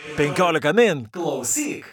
15 min. Klausyk.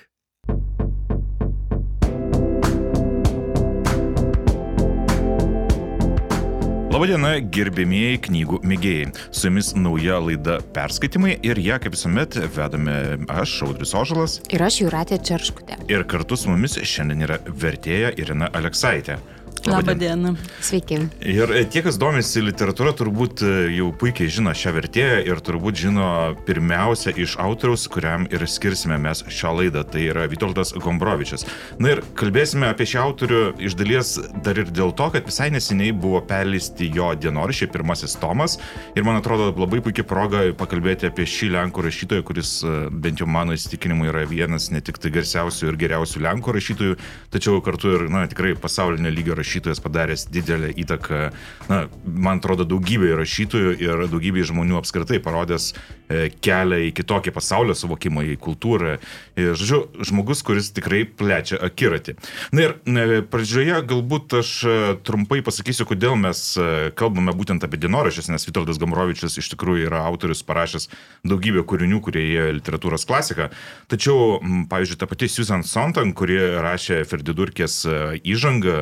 Labadiena, gerbėmieji knygų mėgėjai. Su jumis nauja laida Perskaitimai ir ją, kaip visuomet, vedame aš, Audrius Ožalas. Ir aš Juratė Čerškutė. Ir kartu su mumis šiandien yra vertėja Irina Aleksaitė. Labą dieną. Sveiki. Ir e, tie, kas domisi literatūra, turbūt e, jau puikiai žino šią vertėją ir turbūt žino pirmiausia iš autoriaus, kuriam ir skirsime mes šią laidą. Tai yra Vitoldas Gombrovičius. Na ir kalbėsime apie šį autorių iš dalies dar ir dėl to, kad visai neseniai buvo perleisti jo dienoraščiai, pirmasis tomas. Ir man atrodo labai puikia proga pakalbėti apie šį lenkų rašytoją, kuris e, bent jau mano įsitikinimu yra vienas ne tik tai garsiausių ir geriausių lenkų rašytojų, tačiau kartu ir, na, tikrai pasaulinio lygio rašytojų rašytojas padaręs didelę įtaką, na, man atrodo, daugybė rašytojų ir daugybė žmonių apskritai parodęs e, kelią į kitokį pasaulio suvokimą, į kultūrą. Žodžiu, žmogus, kuris tikrai plečia akiratį. Na ir ne, pradžioje galbūt aš e, trumpai pasakysiu, kodėl mes e, kalbame būtent apie dienoraščius, nes Vitoldas Gamrovičius iš tikrųjų yra autorius parašęs daugybę kūrinių, kurie įėjo literatūros klasiką. Tačiau, pavyzdžiui, ta pati Susan Sontag, kuri rašė Ferdidurkės įžangą,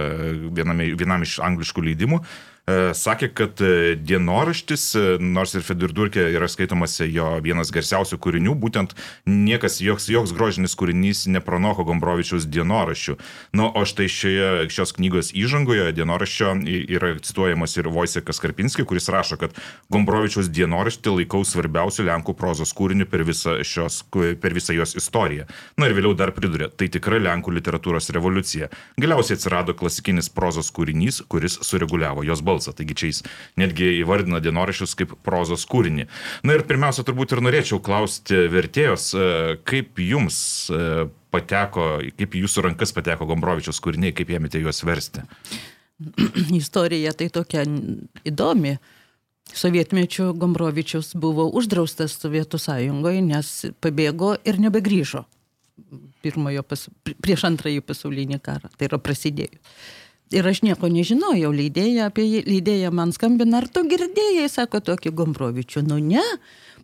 viename, vienam iš angliškų leidimų, sakė, kad e, dienoraštis, e, nors ir Fedurdurkė yra skaitomas jo vienas garsiausių kūrinių, būtent niekas, joks, joks grožinis kūrinys nepranoko Gombrovičiaus dienoraščių. Na, o štai šioje šios knygos įžangoje dienoraščio yra cituojamas ir Vojsekas Karpinski, kuris rašo, kad Gombrovičiaus dienoraštį laikau svarbiausiu Lenkų prozos kūriniu per visą, šios, per visą jos istoriją. Na ir vėliau dar pridurė, tai tikra Lenkų literatūros revoliucija. Galiausiai atsirado klasikinis prozos kūrinys, kuris sureguliavo jos balsą balsą. Taigi čia jis netgi įvardina dienoraščius kaip prozos kūrinį. Na ir pirmiausia, turbūt ir norėčiau klausti vertėjos, e, kaip jums e, pateko, kaip jūsų rankas pateko Gombrovičiaus kūriniai, kaip ėmėte juos versti? Istorija tai tokia įdomi. Sovietmečių Gombrovičius buvo uždraustas Sovietų sąjungoje, nes pabėgo ir nebegrįžo pas, prieš antrąjį pasaulinį karą. Tai yra prasidėjus. Ir aš nieko nežinojau, leidėja apie jį, leidėja man skambina, ar tu girdėjai, sako tokį Gombrovičių, nu ne,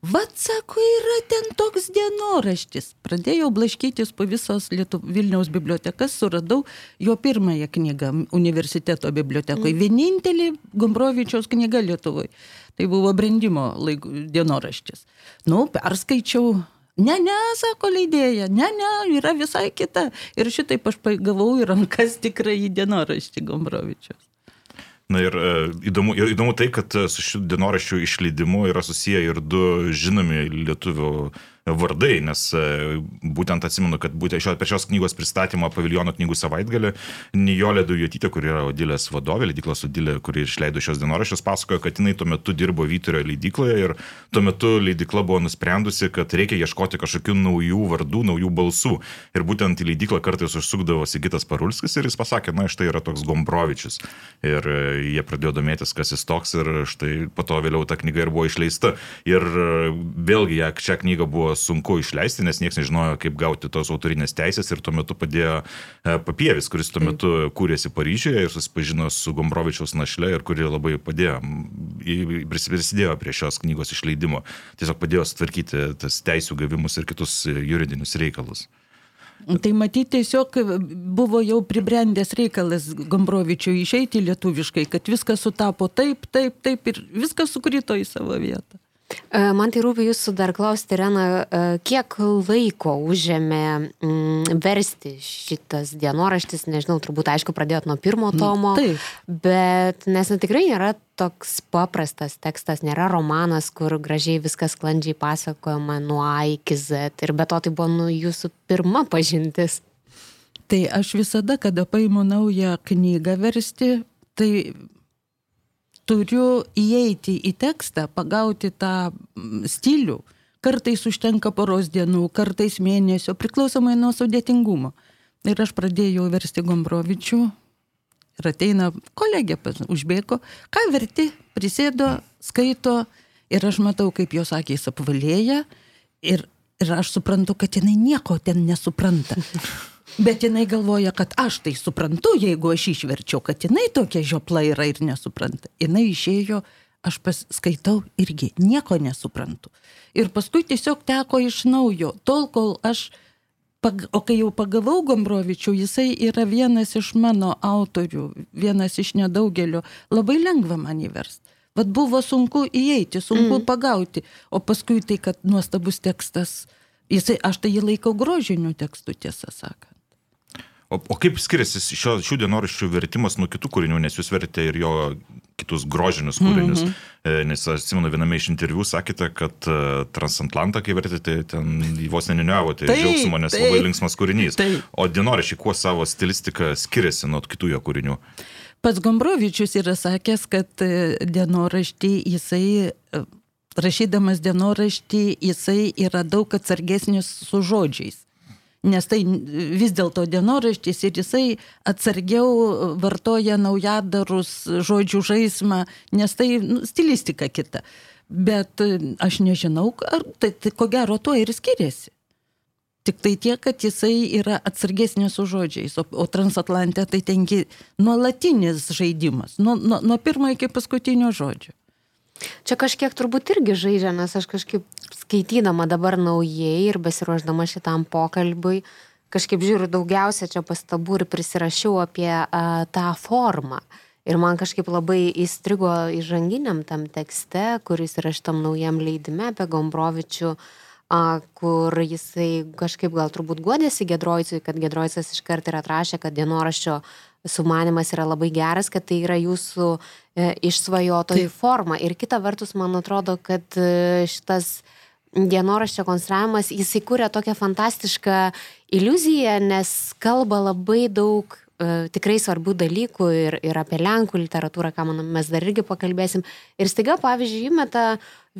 vad sako, yra ten toks dienoraštis. Pradėjau blaškytis po visos Lietu, Vilniaus bibliotekas, suradau jo pirmąją knygą universiteto bibliotekoje, mm. vienintelį Gombrovičiaus knyga Lietuvoje. Tai buvo brandimo laik, dienoraštis. Nu, perskaičiau Ne, ne, sako leidėja, ne, ne, yra visai kita. Ir šitaip aš gavau į rankas tikrai dienoraštį Gombrovičius. Na ir e, įdomu, įdomu tai, kad su šių dienoraščių išleidimu yra susiję ir du žinomi lietuvių vardai, nes e, būtent atsimenu, kad būtent šio, per šios knygos pristatymą paviljono knygų savaitgalį Nijolė Dujotytė, kuri yra Odilės vadovė, leidyklos Odilė, kuri išleido šios dienoraščius, pasakojo, kad jinai tuo metu dirbo Vyturio leidykloje ir tuo metu leidykla buvo nusprendusi, kad reikia ieškoti kažkokių naujų vardų, naujų balsų. Ir būtent į leidyklą kartais užsukdavo Sigitas Parulskis ir jis pasakė, na, štai yra toks Gombrovičius. Ir e, jie pradėjo domėtis, kas jis toks ir štai po to vėliau ta knyga ir buvo išleista. Ir e, vėlgi, šią knygą buvo buvo sunku išleisti, nes niekas nežinojo, kaip gauti tos autorinės teisės ir tuo metu padėjo e, Papievis, kuris tuo metu kūrėsi Paryžiuje ir susipažino su Gombrovičiaus našle ir kuri labai padėjo, prisidėjo prie šios knygos išleidimo. Tiesiog padėjo sutvarkyti tas teisų gavimus ir kitus juridinius reikalus. Tai matyti tiesiog buvo jau pribrendęs reikalas Gombrovičiui išeiti lietuviškai, kad viskas sutapo taip, taip, taip ir viskas sukrito į savo vietą. E, man tai rūpi jūsų dar klausti, Rena, e, kiek laiko užėmė mm, versti šitas dienoraštis, nežinau, turbūt aišku pradėjot nuo pirmo mm, tomo, Taip. bet nes na, tikrai nėra toks paprastas tekstas, nėra romanas, kur gražiai viskas sklandžiai pasakojama nuo A iki Z ir be to tai buvo nu, jūsų pirma pažintis. Tai aš visada, kada paimu naują knygą versti, tai turiu įeiti į tekstą, pagauti tą mm, stilių. Kartais užtenka poros dienų, kartais mėnesio, priklausomai nuo sudėtingumo. Ir aš pradėjau versti Gombrovičių ir ateina kolegė, užbėgo, ką verti, prisėdo, skaito ir aš matau, kaip jos akys apvalėja ir, ir aš suprantu, kad jinai nieko ten nesupranta. Bet jinai galvoja, kad aš tai suprantu, jeigu aš išverčiau, kad jinai tokia žiopla yra ir nesupranta. Jinai išėjo aš paskaitau irgi nieko nesuprantu. Ir paskui tiesiog teko iš naujo, tol kol aš, pag, o kai jau pagavau Gombrovičių, jisai yra vienas iš mano autorių, vienas iš nedaugelio, labai lengva man įversti. Vat buvo sunku įeiti, sunku mm. pagauti, o paskui tai, kad nuostabus tekstas, jisai, aš tai jį laikau grožiniu tekstu, tiesą sakant. O, o kaip skiriasi šio, šių dienoraščių vertimas nuo kitų kūrinių, nes jūs vertėte ir jo kitus grožinius kūrinius. Mm -hmm. Nes atsimenu viename iš interviu sakėte, kad uh, Transatlantą, kai vertėte, ten vos neniniavote tai, džiaugsmo, nes taip, labai linksmas kūrinys. Taip. O dienoraščiai kuo savo stilistiką skiriasi nuo kitų jo kūrinių? Pats Gombrovičius yra sakęs, kad e, dienoraštį jisai rašydamas dienoraštį, jisai yra daug atsargesnis su žodžiais nes tai vis dėlto dienoraštis ir jisai atsargiau vartoja naujadarus žodžių žaismą, nes tai nu, stilistika kita. Bet e, aš nežinau, ar tai, tai ko gero tuo ir skiriasi. Tik tai tiek, kad jisai yra atsargesnis su žodžiais, o, o transatlantė tai tengi nuolatinis žaidimas, nuo, nuo, nuo pirmo iki paskutinio žodžio. Čia kažkiek turbūt irgi žaidžia, nes aš kažkaip skaitydama dabar naujai ir besiruoždama šitam pokalbiui, kažkaip žiūriu daugiausia čia pastabų ir prisirašiau apie a, tą formą. Ir man kažkaip labai įstrigo įžanginiam tam tekste, kuris yra šitam naujam leidime apie Gombrovičių, kur jisai kažkaip gal turbūt guodėsi Gedroicui, kad Gedroicas iškart ir atrašė, kad dienoraščio sumanimas yra labai geras, kad tai yra jūsų e, išsvajotojų forma. Ir kita vertus, man atrodo, kad e, šitas dienoraščio konstravimas, jisai kūrė tokią fantastišką iliuziją, nes kalba labai daug e, tikrai svarbių dalykų ir, ir apie Lenkų literatūrą, ką manau, mes dar irgi pakalbėsim. Ir staiga, pavyzdžiui, įmeta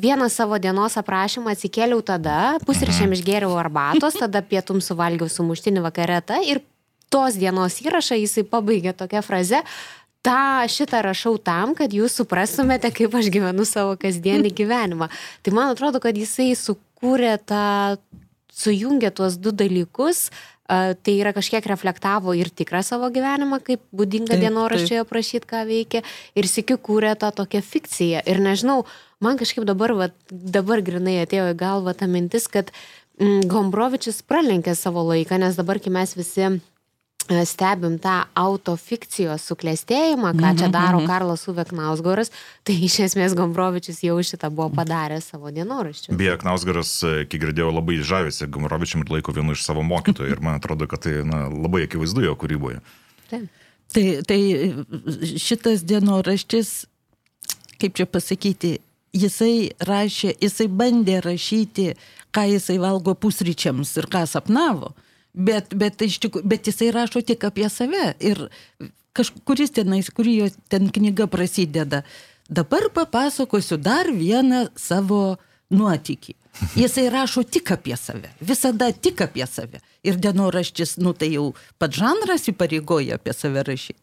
vieną savo dienos aprašymą, atsikėliau tada, pusryčiam išgėriau arbatos, tada pietum suvalgiau sumuštinį vakarėtą ir tos dienos įrašą jisai pabaigė tokia fraze, tą šitą rašau tam, kad jūs suprastumėte, kaip aš gyvenu savo kasdienį gyvenimą. Tai man atrodo, kad jisai sukūrė tą, sujungė tuos du dalykus, tai yra kažkiek reflektavo ir tikrą savo gyvenimą, kaip būdinga dienoraščioje aprašyti, ką veikia, ir sėkiu kūrė tą tokią fikciją. Ir nežinau, man kažkaip dabar, va, dabar grinai atėjo į galvą ta mintis, kad mm, Gombrovičius pralenkė savo laiką, nes dabar, kai mes visi stebim tą autofikcijos suklestėjimą, ką čia mhm, daro mhm. Karlas Uve Knausgoras, tai iš esmės Gombrovičius jau šitą buvo padaręs savo dienoraščiu. Beje, Knausgoras, e, kiek girdėjau, labai žavisi Gombrovičium ir laiko vienu iš savo mokytojų ir man atrodo, kad tai na, labai akivaizdu jo kūryboje. Taip. Tai, tai šitas dienoraštis, kaip čia pasakyti, jisai rašė, jisai bandė rašyti, ką jisai valgo pusryčiams ir ką sapnavo. Bet, bet, iš tikrųjų, bet jisai rašo tik apie save. Ir kažkuris tenais, kurį jo ten knyga prasideda. Dabar papasakosiu dar vieną savo nuotykį. Jisai rašo tik apie save, visada tik apie save. Ir dienoraštis, nu tai jau pats žanras įpareigoja apie save rašyti.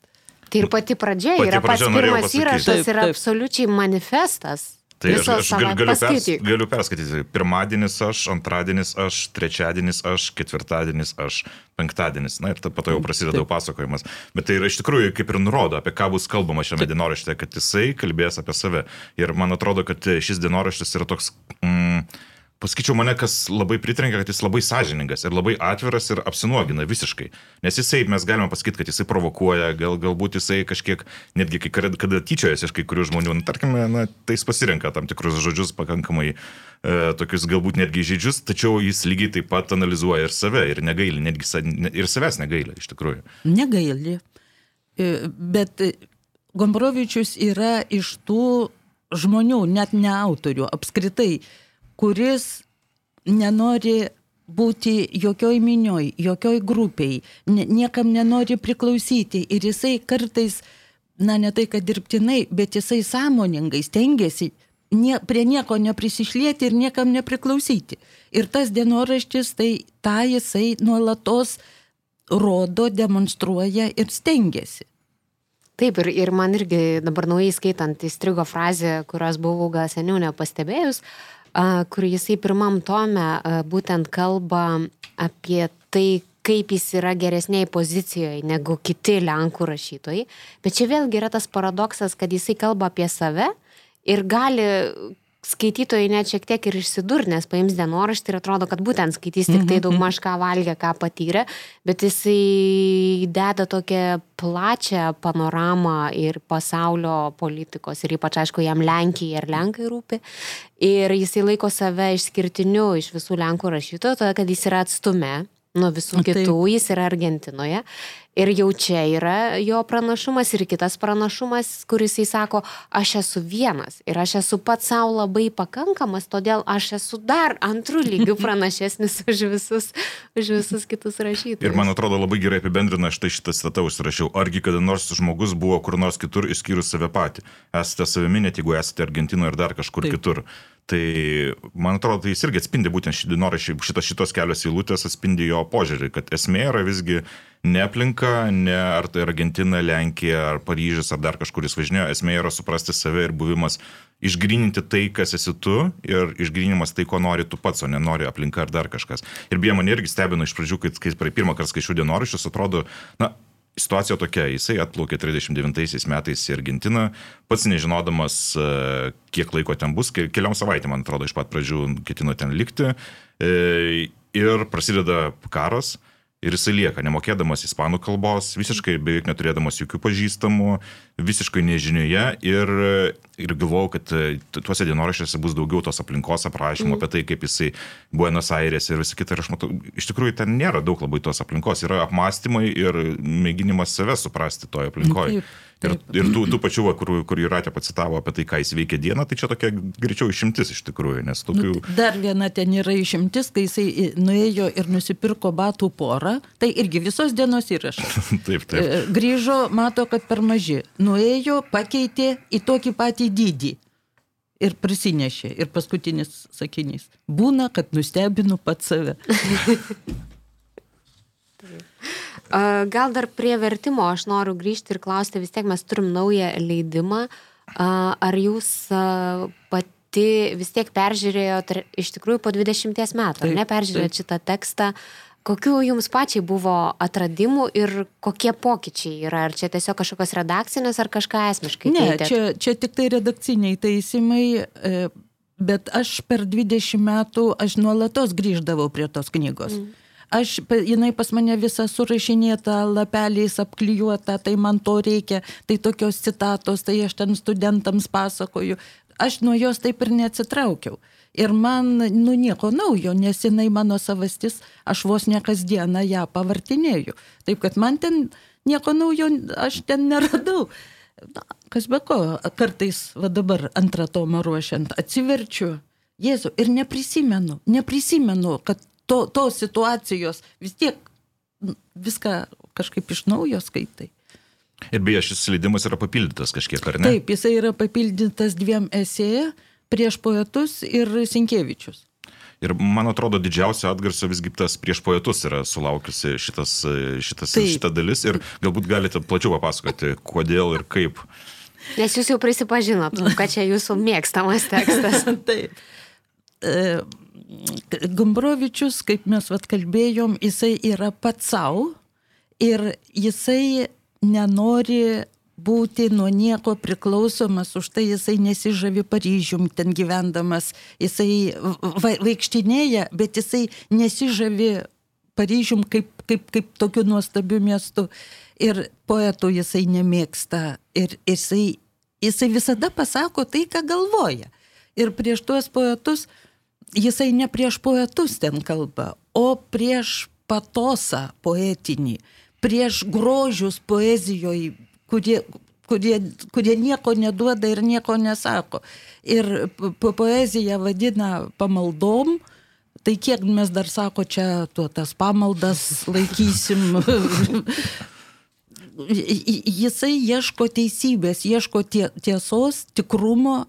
Tai ir pati pradžia pati yra pats pirmas įrašas, yra absoliučiai manifestas Tai aš, aš galiu, galiu, pers, galiu perskaityti. Pirmadienis aš, antradienis aš, trečiadienis aš, ketvirtadienis aš, penktadienis. Na ir po to jau prasideda pasakojimas. Bet tai yra iš tikrųjų kaip ir nurodo, apie ką bus kalbama šiame dienorašte, kad jisai kalbės apie save. Ir man atrodo, kad šis dienoraštis yra toks... Mm, pasakyčiau, mane kas labai pritrenkia, kad jis labai sąžiningas ir labai atviras ir apsinuogina visiškai. Nes jisai, mes galime pasakyti, kad jisai provokuoja, gal, galbūt jisai kažkiek, netgi kai kada, tyčiojasi iš kai kurių žmonių, nu, tarkime, na, tai jis pasirenka tam tikrus žodžius pakankamai e, tokius galbūt netgi žydžius, tačiau jis lygiai taip pat analizuoja ir save, ir negaili, netgi sa, ir savęs negaili iš tikrųjų. Negaili. E, bet Gombrovičius yra iš tų žmonių, net ne autorių, apskritai kuris nenori būti jokioj minioj, jokioj grupiai, niekam nenori priklausyti ir jisai kartais, na ne tai, kad dirbtinai, bet jisai sąmoningai stengiasi nie, prie nieko neprisišlėti ir niekam nepriklausyti. Ir tas dienoraštis, tai tą jisai nuolatos rodo, demonstruoja ir stengiasi. Taip, ir, ir man irgi dabar naujai skaitant įstrigo frazę, kurios buvau gal seniau nepastebėjus, uh, kur jisai pirmam tome būtent kalba apie tai, kaip jis yra geresniai pozicijoje negu kiti Lenkų rašytojai. Bet čia vėlgi yra tas paradoksas, kad jisai kalba apie save Ir gali skaitytojai net šiek tiek ir išsidur, nes paims dienoraštį ir atrodo, kad būtent skaitys tik tai daug maž ką valgė, ką patyrė, bet jisai deda tokią plačią panoramą ir pasaulio politikos ir ypač, aišku, jam Lenkija ir Lenkai rūpi. Ir jisai laiko save išskirtiniu iš visų Lenkų rašytojų, todėl kad jis yra atstume nuo visų Taip. kitų, jis yra Argentinoje. Ir jau čia yra jo pranašumas ir kitas pranašumas, kuris jis sako, aš esu vienas ir aš esu pats savo labai pakankamas, todėl aš esu dar antrų lygių pranašesnis už visus, už visus kitus rašytojus. Ir man atrodo labai gerai apibendrina štai šitą citatą užsirašiau. Argi kada nors žmogus buvo kur nors kitur išskyrus save patį? Esate savimi, net jeigu esate Argentinoje ir dar kažkur Taip. Kitur. Tai man atrodo, tai jis irgi atspindi būtent šį dienoraštį, šitos, šitos kelios eilutės atspindi jo požiūrį, kad esmė yra visgi ne aplinka, ne ar tai Argentina, Lenkija, ar Paryžius, ar dar kažkur jis važinėjo, esmė yra suprasti save ir buvimas, išgrininti tai, kas esi tu ir išgrinimas tai, ko nori tu pats, o nenori aplinka ar dar kažkas. Ir beje, mane irgi stebino iš pradžių, kai, kai pirmą kartą skaičiau dienoraščius, atrodo, na, situacija tokia, jisai atplaukė 39 metais į Argentiną, pats nežinodamas, e, kiek laiko ten bus, ke- keliom savaitėm, man atrodo, iš pat pradžių ketino ten likti. E, Ir prasideda karas. Ir jisai lieka, nemokėdamas ispanų kalbos, visiškai beveik neturėdamas jokių pažįstamų, visiškai nežinioje ir, ir galvojau, kad e, tuose dienoraščiuose bus daugiau tos aplinkos aprašymų mm. apie tai, kaip jisai Buenos Aires ir visi kita. Ir aš matau, iš tikrųjų ten nėra daug labai tos aplinkos, yra apmąstymai ir mėginimas save suprasti toje aplinkoje. Taip, Ir, ir tų, tų pačių, va, kur, kur Juratė pacitavo apie tai, ką jis veikia dieną, tai čia tokia greičiau išimtis iš tikrųjų, nes tokių... Nu, tai dar viena ten yra išimtis, kai jisai nuėjo ir nusipirko batų porą, tai irgi visos dienos įrašas. taip, taip. E, Grįžo, mato, kad per maži. Nuėjo, pakeitė į tokį patį dydį. Ir prisinešė. Ir paskutinis sakinys. Būna, kad nustebinu pat save. A, Gal dar prie vertimo aš noriu grįžti ir klausti, vis tiek mes turim naują leidimą. A, Ar jūs pati vis tiek peržiūrėjot iš tikrųjų po 20 metų, ar ne, peržiūrėjot šitą tekstą? Kokių jums pačiai buvo atradimų ir kokie pokyčiai yra? Ar čia tiesiog kažkokios redakcinės, ar kažką esmiškai? Ne, keitėt? čia, čia tik tai redakciniai taisymai, e, bet aš per 20 metų, aš nuolatos grįždavau prie tos knygos. Mm. Aš, jinai pas mane visa surašinėta, lapeliais apklijuota, tai man to reikia, tai tokios citatos, tai aš ten studentams pasakoju. Aš nuo jos taip ir neatsitraukiau. Ir man, nu, nieko naujo, nes jinai mano savastis, aš vos ne kasdieną ją pavartinėjau. Taip kad man ten nieko naujo aš ten neradau. Na, kas be ko, kartais, va dabar antrą tomą ruošiant, atsiverčiu, Jėzu, ir neprisimenu, neprisimenu, kad to, tos situacijos vis tiek n- viską kažkaip iš naujo skaitai. Ir beje, šis leidimas yra papildytas kažkiek, ar ne? Taip, jisai yra papildytas dviem esėje prieš poetus ir Sinkievičius. Ir man atrodo, didžiausia atgarsio visgi tas prieš poetus yra sulaukusi šitas, šitas, Taip. šita dalis ir galbūt galite plačiau papasakoti, kodėl ir kaip. Nes jūs jau prisipažinot, kad čia jūsų mėgstamas tekstas. Taip. Gombrovičius, kaip mes vat kalbėjom, jisai yra pats savo ir jisai nenori būti nuo nieko priklausomas, už tai jisai nesižavi Paryžium ten gyvendamas, jisai va, vaikštinėja, bet jisai nesižavi Paryžium kaip, kaip, kaip tokiu nuostabiu miestu. Ir poetų jisai nemėgsta. Ir jisai, jisai visada pasako tai, ką galvoja. Ir prieš tuos poetus, jisai ne prieš poetus ten kalba, o prieš patosą poetinį, prieš grožius poezijoje, kurie, kurie, kurie nieko neduoda ir nieko nesako. Ir po- po- poeziją vadina pamaldom, tai kiek mes dar sako, čia tuo tas pamaldas laikysim. Jisai ieško teisybės, ieško tie, tiesos, tikrumo,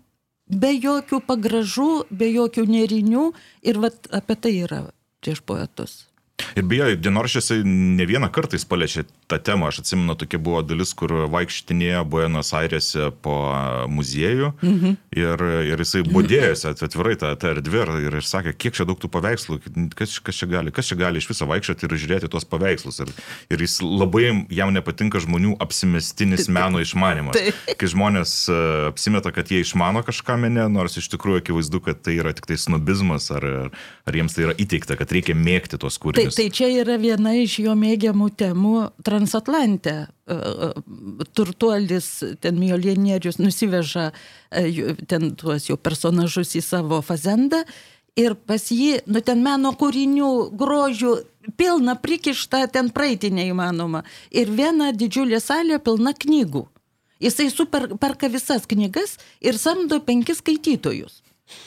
be jokių pagražų, be jokių nerinių ir vat apie tai yra prieš poetus. Ir beje, dienoraščiuose ne vieną kartą jis paliečia tą temą. Aš atsimenu, tokia buvo dalis, kur vaikštinėjo Buenos Airėse po muziejų mhm. ir, ir jisai būdėjosi atvirai tą, tą erdvę ir, ir sakė, kiek čia daug tų paveikslų, kas, kas, čia gali, kas čia gali iš viso vaikščioti ir žiūrėti tuos paveikslus. Ir, ir jis labai jam nepatinka žmonių apsimestinis meno išmanimas. Kai žmonės e, apsimeta, kad jie išmano kažką mene, nors iš tikrųjų akivaizdu, kad tai yra tik tai snobizmas ar, ar jiems tai yra įteikta, kad reikia mėgti tos kūrinius. Tai, tai čia yra viena iš jo mėgiamų temų transatlantė. E, e, turtuolis, ten miolienierius nusiveža ten tuos jau personažus į savo fazendą ir pas jį, nu ten meno kūrinių, grožių, pilna prikišta, ten praeiti neįmanoma. Ir viena didžiulė salė pilna knygų. Jisai super perka visas knygas ir samdo penkis skaitytojus.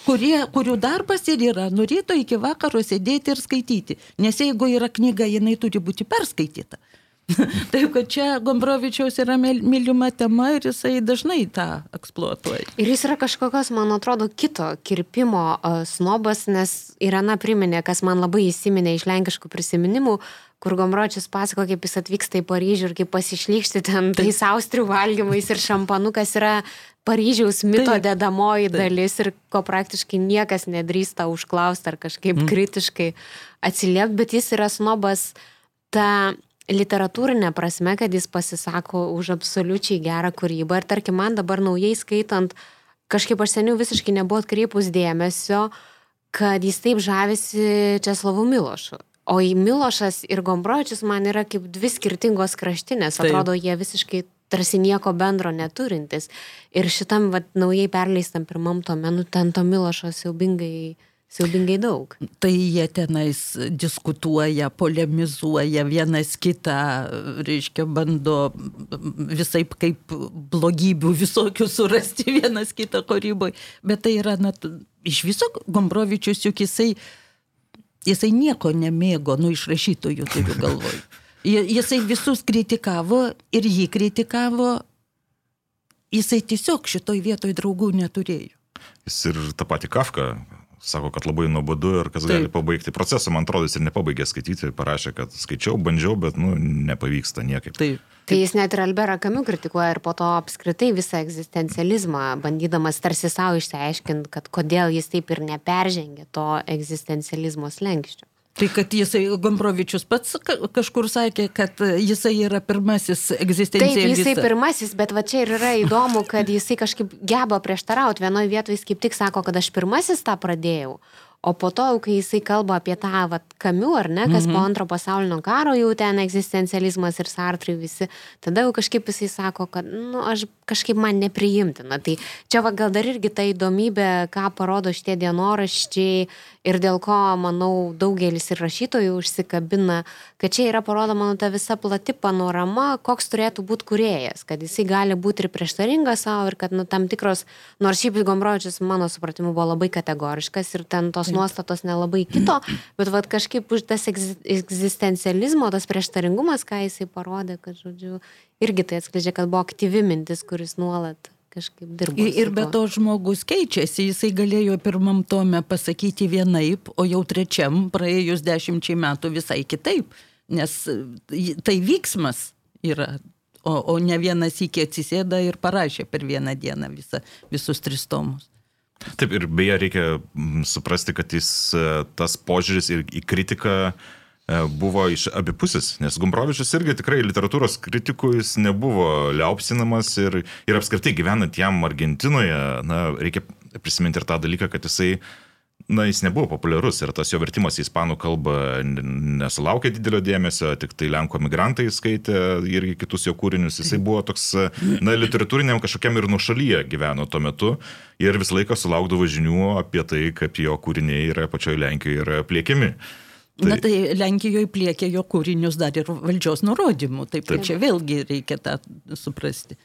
Kurie, kurių darbas ir yra nuo ryto iki vakaro sėdėti ir skaityti. Nes jeigu yra knyga, jinai turi būti perskaityta. Taip, kad čia Gombrovičiaus yra mylima tema ir jisai dažnai tą eksploatuoja. Ir jis yra kažkokios, man atrodo, kito kirpimo snobas, nes Irena priminė, kas man labai įsiminė iš lenkiškų prisiminimų, kur Gombrovičius pasako, kaip jis atvyksta į Paryžių ir kaip pasišlykšti ten tais austrių valgymais ir šampanukas yra Paryžiaus mito taip, dedamoji taip. dalis ir ko praktiškai niekas nedrįsta užklausti ar kažkaip mm. kritiškai atsiliepti, bet jis yra snobas ta literatūrinė prasme, kad jis pasisako už absoliučiai gerą kūrybą. Ir tarkim, man dabar naujai skaitant, kažkaip aš seniau visiškai nebuvo atkreipus dėmesio, kad jis taip žavisi Česlavu Milošu. O į Milošas ir Gombrovičius man yra kaip dvi skirtingos kraštinės. Atrodo, jie visiškai tarsi nieko bendro neturintis. Ir šitam vat, naujai perleistam pirmam tome, nu ten to Milošo siaubingai Siaubingai daug. Tai jie tenais diskutuoja, polemizuoja vienas kitą, reiškia, bando visai kaip blogybių visokių surasti vienas kitą kūryboje. Bet tai yra, na, iš viso Gombrovičius juk jisai, jisai nieko nemėgo, nu, iš rašytojų turiu galvoj. Jisai visus kritikavo ir jį kritikavo, jisai tiesiog šitoj vietoj draugų neturėjo. Jis ir tą patį Kafką sako, kad labai nuobodu ir kas Taip. gali pabaigti procesą, man atrodo, jis ir nepabaigė skaityti, parašė, kad skaičiau, bandžiau, bet, nu, nepavyksta niekaip. Taip. Tai jis net ir Alberą Kamiu kritikuoja ir po to apskritai visą egzistencializmą, bandydamas tarsi savo išsiaiškinti, kad kodėl jis taip ir neperžengė to egzistencializmo slengščio. Tai kad jisai, Gombrovičius pats kažkur sakė, kad jisai yra pirmasis egzistencialistas. Taip, jisai pirmasis, bet va čia ir yra įdomu, kad jisai kažkaip geba prieštarauti. Vienoje vietoje jis kaip tik sako, kad aš pirmasis tą pradėjau, O po to, kai jisai kalba apie tą, vat, kamių, ar ne, kas mm -hmm. po antro pasaulinio karo jau ten egzistencializmas ir sartrai visi, tada jau kažkaip jisai sako, kad, na, nu, aš kažkaip man nepriimtina. Tai čia va gal dar irgi ta įdomybė, ką parodo šitie dienoraščiai ir dėl ko, manau, daugelis ir rašytojų užsikabina, kad čia yra parodoma nu, ta visa plati panorama, koks turėtų būti kuriejas, kad jisai gali būti ir prieštaringas savo ir kad nu, tam tikros, nors šiaip Gombrovičius mano supratimu buvo labai kategoriškas ir ten tos nuostatos nelabai kito, bet vad kažkaip už tas egzistencializmo, tas prieštaringumas, ką jisai parodė, kad, žodžiu, irgi tai atskleidžia, kad buvo aktyvi mintis, kuris nuolat kažkaip dirbo. Ir, ir be to žmogus keičiasi, jisai galėjo pirmam tome pasakyti vienaip, o jau trečiam praėjus dešimčiai metų visai kitaip, nes tai vyksmas yra, o, o ne vienas iki atsisėda ir parašė per vieną dieną visa, visus tris tomus. Taip, ir beje, reikia suprasti, kad jis e, tas požiūris ir į kritiką e, buvo iš abipusis, nes Gumbrovičius irgi tikrai literatūros kritikų jis nebuvo liaupsinamas ir, ir apskritai gyvenant jam Argentinoje, na, reikia prisiminti ir tą dalyką, kad jisai na, jis nebuvo populiarus ir tas jo vertimas į ispanų kalbą nesulaukė didelio dėmesio, tik tai lenkų emigrantai skaitė ir kitus jo kūrinius. Jisai buvo toks, na, literatūriniam kažkokiam ir nušalyje gyveno tuo metu ir visą laiką sulaukdavo žinių apie tai, kaip jo kūriniai yra pačioje Lenkijoje yra pliekiami. Tai... Na tai Lenkijoje pliekė jo kūrinius dar ir valdžios nurodymų, taip, taip. čia vėlgi reikia tą suprasti.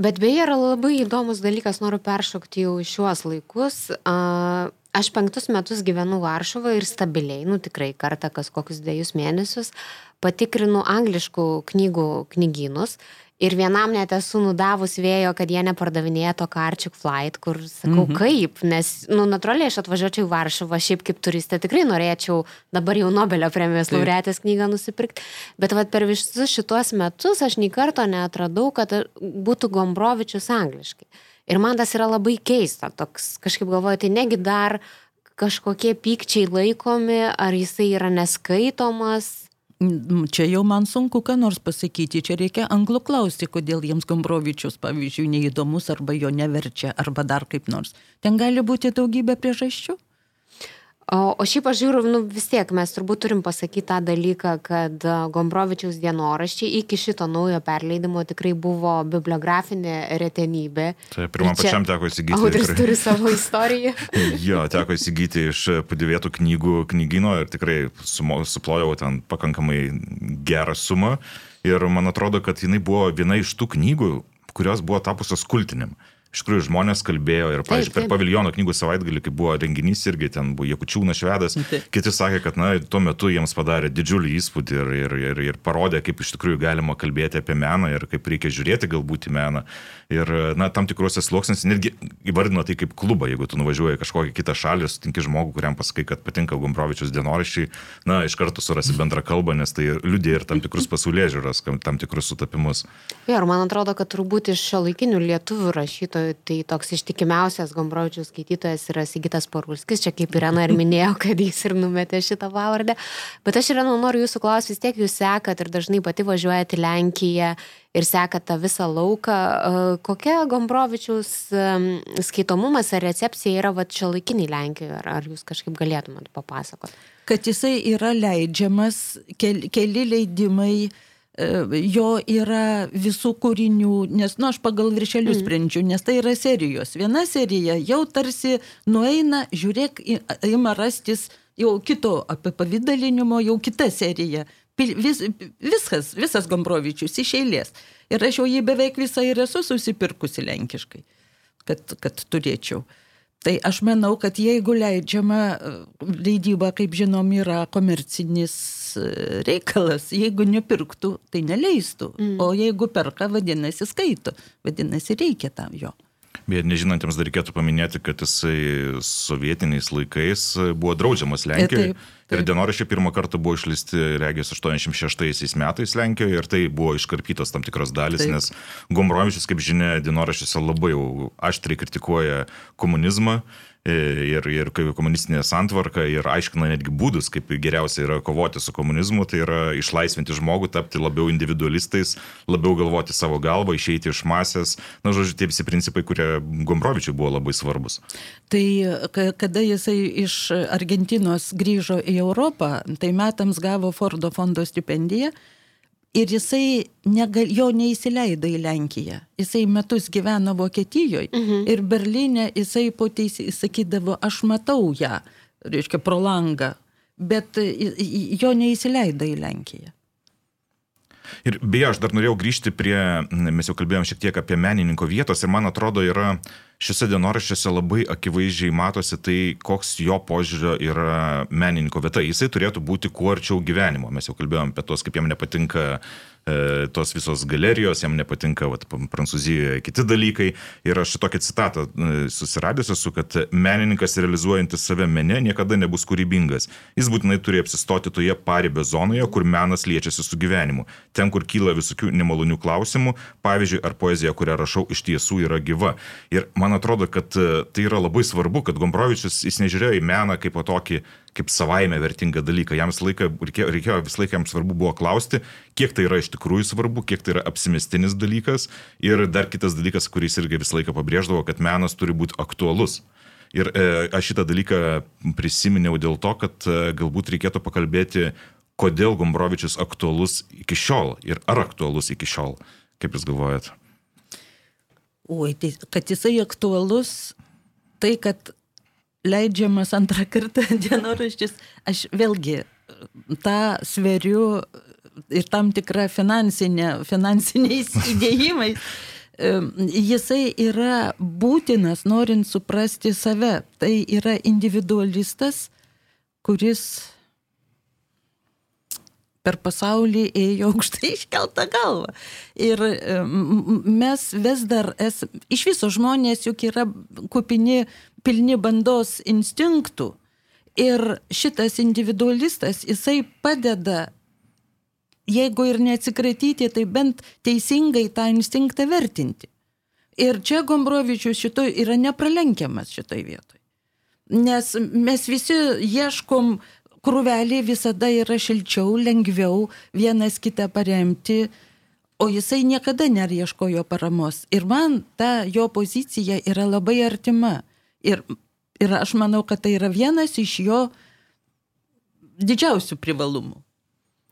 Bet beje yra labai įdomus dalykas, noriu peršokti jau šiuos laikus. Aš penktus metus gyvenu Varšuvoje ir stabiliai, nu tikrai kartą kas kokius dviejus mėnesius, patikrinu angliškų knygų knygynus Ir vienam net esu nudavus vėjo, kad jie nepardavinėja to Karčiuk Flight, kur sakau, mhm. kaip, nes, nu, natūraliai aš atvažiuočiau į Varšuvą, šiaip kaip turistė tikrai norėčiau dabar jau Nobelio premijos laureatės knygą nusipirkti, bet vat, per visus šituos metus aš nei karto neatradau, kad būtų Gombrovičius angliškai. Ir man tas yra labai keista, toks kažkaip galvoju, tai negi dar kažkokie pykčiai laikomi, ar jisai yra neskaitomas, Čia jau man sunku ką nors pasakyti, čia reikia anglų klausti, kodėl jiems Gombrovičius, pavyzdžiui, neįdomus arba jo neverčia, arba dar kaip nors. Ten gali būti daugybė priežasčių. O, o šiaip aš žiūriu, nu, vis tiek mes turbūt turim pasakyti tą dalyką, kad Gombrovičiaus dienoraščiai iki šito naujo perleidimo tikrai buvo bibliografinė retenybė. Tai pirmam pačiam teko įsigyti. Autoris turi savo istoriją. jo, teko įsigyti iš padėvėtų knygų knygino ir tikrai suplojau ten pakankamai gerą sumą. Ir man atrodo, kad jinai buvo viena iš tų knygų, kurios buvo tapusios kultiniam iš tikrųjų žmonės kalbėjo ir, pavyzdžiui, per paviljono knygų savaitgalį, kai buvo renginys irgi ten buvo Jekučiūnas švedas, taip. kiti sakė, kad na, tuo metu jiems padarė didžiulį įspūdį ir, ir, ir, ir parodė, kaip iš tikrųjų galima kalbėti apie meną ir kaip reikia žiūrėti galbūt į meną. Ir, na, tam tikruose sluoksniuose netgi įvardino tai kaip klubą, jeigu tu nuvažiuoji kažkokią kitą šalį, sutinki žmogų, kuriam pasakai, kad patinka Gombrovičius dienoraščiai, na, iš karto surasi bendrą kalbą, nes tai liūdė ir tam tikrus pasaulyje žiūros, tam tikrus sutapimus. Ja, ir man atrodo, kad turbūt iš šio laikinių lietuvių rašytojų tai toks ištikimiausias Gombrovičius skaitytojas yra Sigitas Parulskis, čia kaip Irena ir minėjo, kad jis ir numetė šitą pavardę. Bet aš Irena noriu jūsų klausyti, vis tiek jūs sekat ir dažnai pati važiuojate į Lenkiją ir seka tą visą lauką. E, kokia Gombrovičiaus skaitomumas ar recepcija yra va čia laikiniai Lenkijoje? Ar, ar jūs kažkaip galėtumėt papasakoti? Kad jisai yra leidžiamas, keli, keli leidimai jo yra visų kūrinių, nes, nu, aš pagal viršelius mm. sprendžiu, nes tai yra serijos. Viena serija jau tarsi nueina, žiūrėk, ima rastis jau kito apipavydalinimo, jau kita serija vis, viskas, visas Gombrovičius iš eilės. Ir aš jau jį beveik visą ir esu susipirkusi lenkiškai, kad, kad turėčiau. Tai aš manau, kad jeigu leidžiama leidyba, kaip žinom, yra komercinis e, reikalas, jeigu nepirktų, tai neleistų. Mm. O jeigu perka, vadinasi, skaito, vadinasi, reikia tam jo. Bet nežinantiems dar reikėtų paminėti, kad jisai sovietiniais laikais buvo draudžiamas Lenkijoje. Taip, taip. Ir dienoraščiai pirmą kartą buvo išleisti, regis, 86 metais Lenkijoje ir tai buvo iškarpytos tam tikros dalis, taip. nes Gombrovičius, kaip žinia, dienoraščiuose labai jau aštriai kritikuoja komunizmą ir, ir komunistinė santvarka ir aiškina netgi būdus, kaip geriausia yra kovoti su komunizmu, tai yra išlaisvinti žmogų, tapti labiau individualistais, labiau galvoti savo galvą, išeiti iš masės. Na, žodžiu, tie visi principai, kurie Gombrovičiui buvo labai svarbus. Tai kada jisai iš Argentinos grįžo į Europą, tai metams gavo Fordo fondo stipendiją Ir jisai negal, jo neįsileido į Lenkiją. Jisai metus gyveno Vokietijoje mhm. ir Berlyne jisai po teisį sakydavo, aš matau ją, reiškia, pro langą, bet jo neįsileido į Lenkiją. Ir beje, aš dar norėjau grįžti prie, mes jau kalbėjom šiek tiek apie menininko vietos ir man atrodo yra šiuose dienoraščiuose labai akivaizdžiai matosi tai, koks jo požiūrio yra menininko vieta. Jisai turėtų būti kuo arčiau gyvenimo. Mes jau kalbėjom apie tos, kaip jam nepatinka E, tos visos galerijos, jam nepatinka vat, Prancūzijoje kiti dalykai. Ir aš tokią citatą e, susiradęs esu, kad menininkas realizuojantis save mene niekada nebus kūrybingas. Jis būtinai turi apsistoti toje paribio zonoje, kur menas liečiasi su gyvenimu. Ten, kur kyla visokių nemalonių klausimų, pavyzdžiui, ar poezija, kurią rašau, iš tiesų yra gyva. Ir man atrodo, kad e, tai yra labai svarbu, kad Gombrovičius jis nežiūrėjo į meną kaip po tokį kaip savaime vertingą dalyką. Jam visą laiką reikėjo, reikėjo visą laiką jam svarbu buvo klausti, kiek tai yra iš tikrųjų svarbu, kiek tai yra apsimestinis dalykas. Ir dar kitas dalykas, kuris irgi visą laiką pabrėždavo, kad menas turi būti aktualus. Ir e, aš šitą dalyką prisiminiau dėl to, kad e, galbūt reikėtų pakalbėti, kodėl Gombrovičius aktualus iki šiol ir ar aktualus iki šiol. Kaip Jūs galvojat? Oi, tai kad jisai aktualus, tai kad leidžiamas antrą kartą dienoraštis, aš vėlgi tą sveriu ir tam tikrą finansinę, finansiniais įdėjimais. Jisai yra būtinas, norint suprasti save. Tai yra individualistas, kuris per pasaulį ėjo aukštai iškeltą galvą. Ir e, mes vis dar esame, iš viso žmonės juk yra kupini, pilni bandos instinktų. Ir šitas individualistas, jisai padeda, jeigu ir neatsikratyti, tai bent teisingai tą instinktą vertinti. Ir čia Gombrovičius šitoj yra nepralenkiamas šitoj vietoj. Nes mes visi ieškom, krūvelė visada yra šilčiau, lengviau vienas kitą paremti, o jisai niekada nerieškojo paramos. Ir man ta jo pozicija yra labai artima. Ir Ir aš manau, kad tai yra vienas iš jo didžiausių privalumų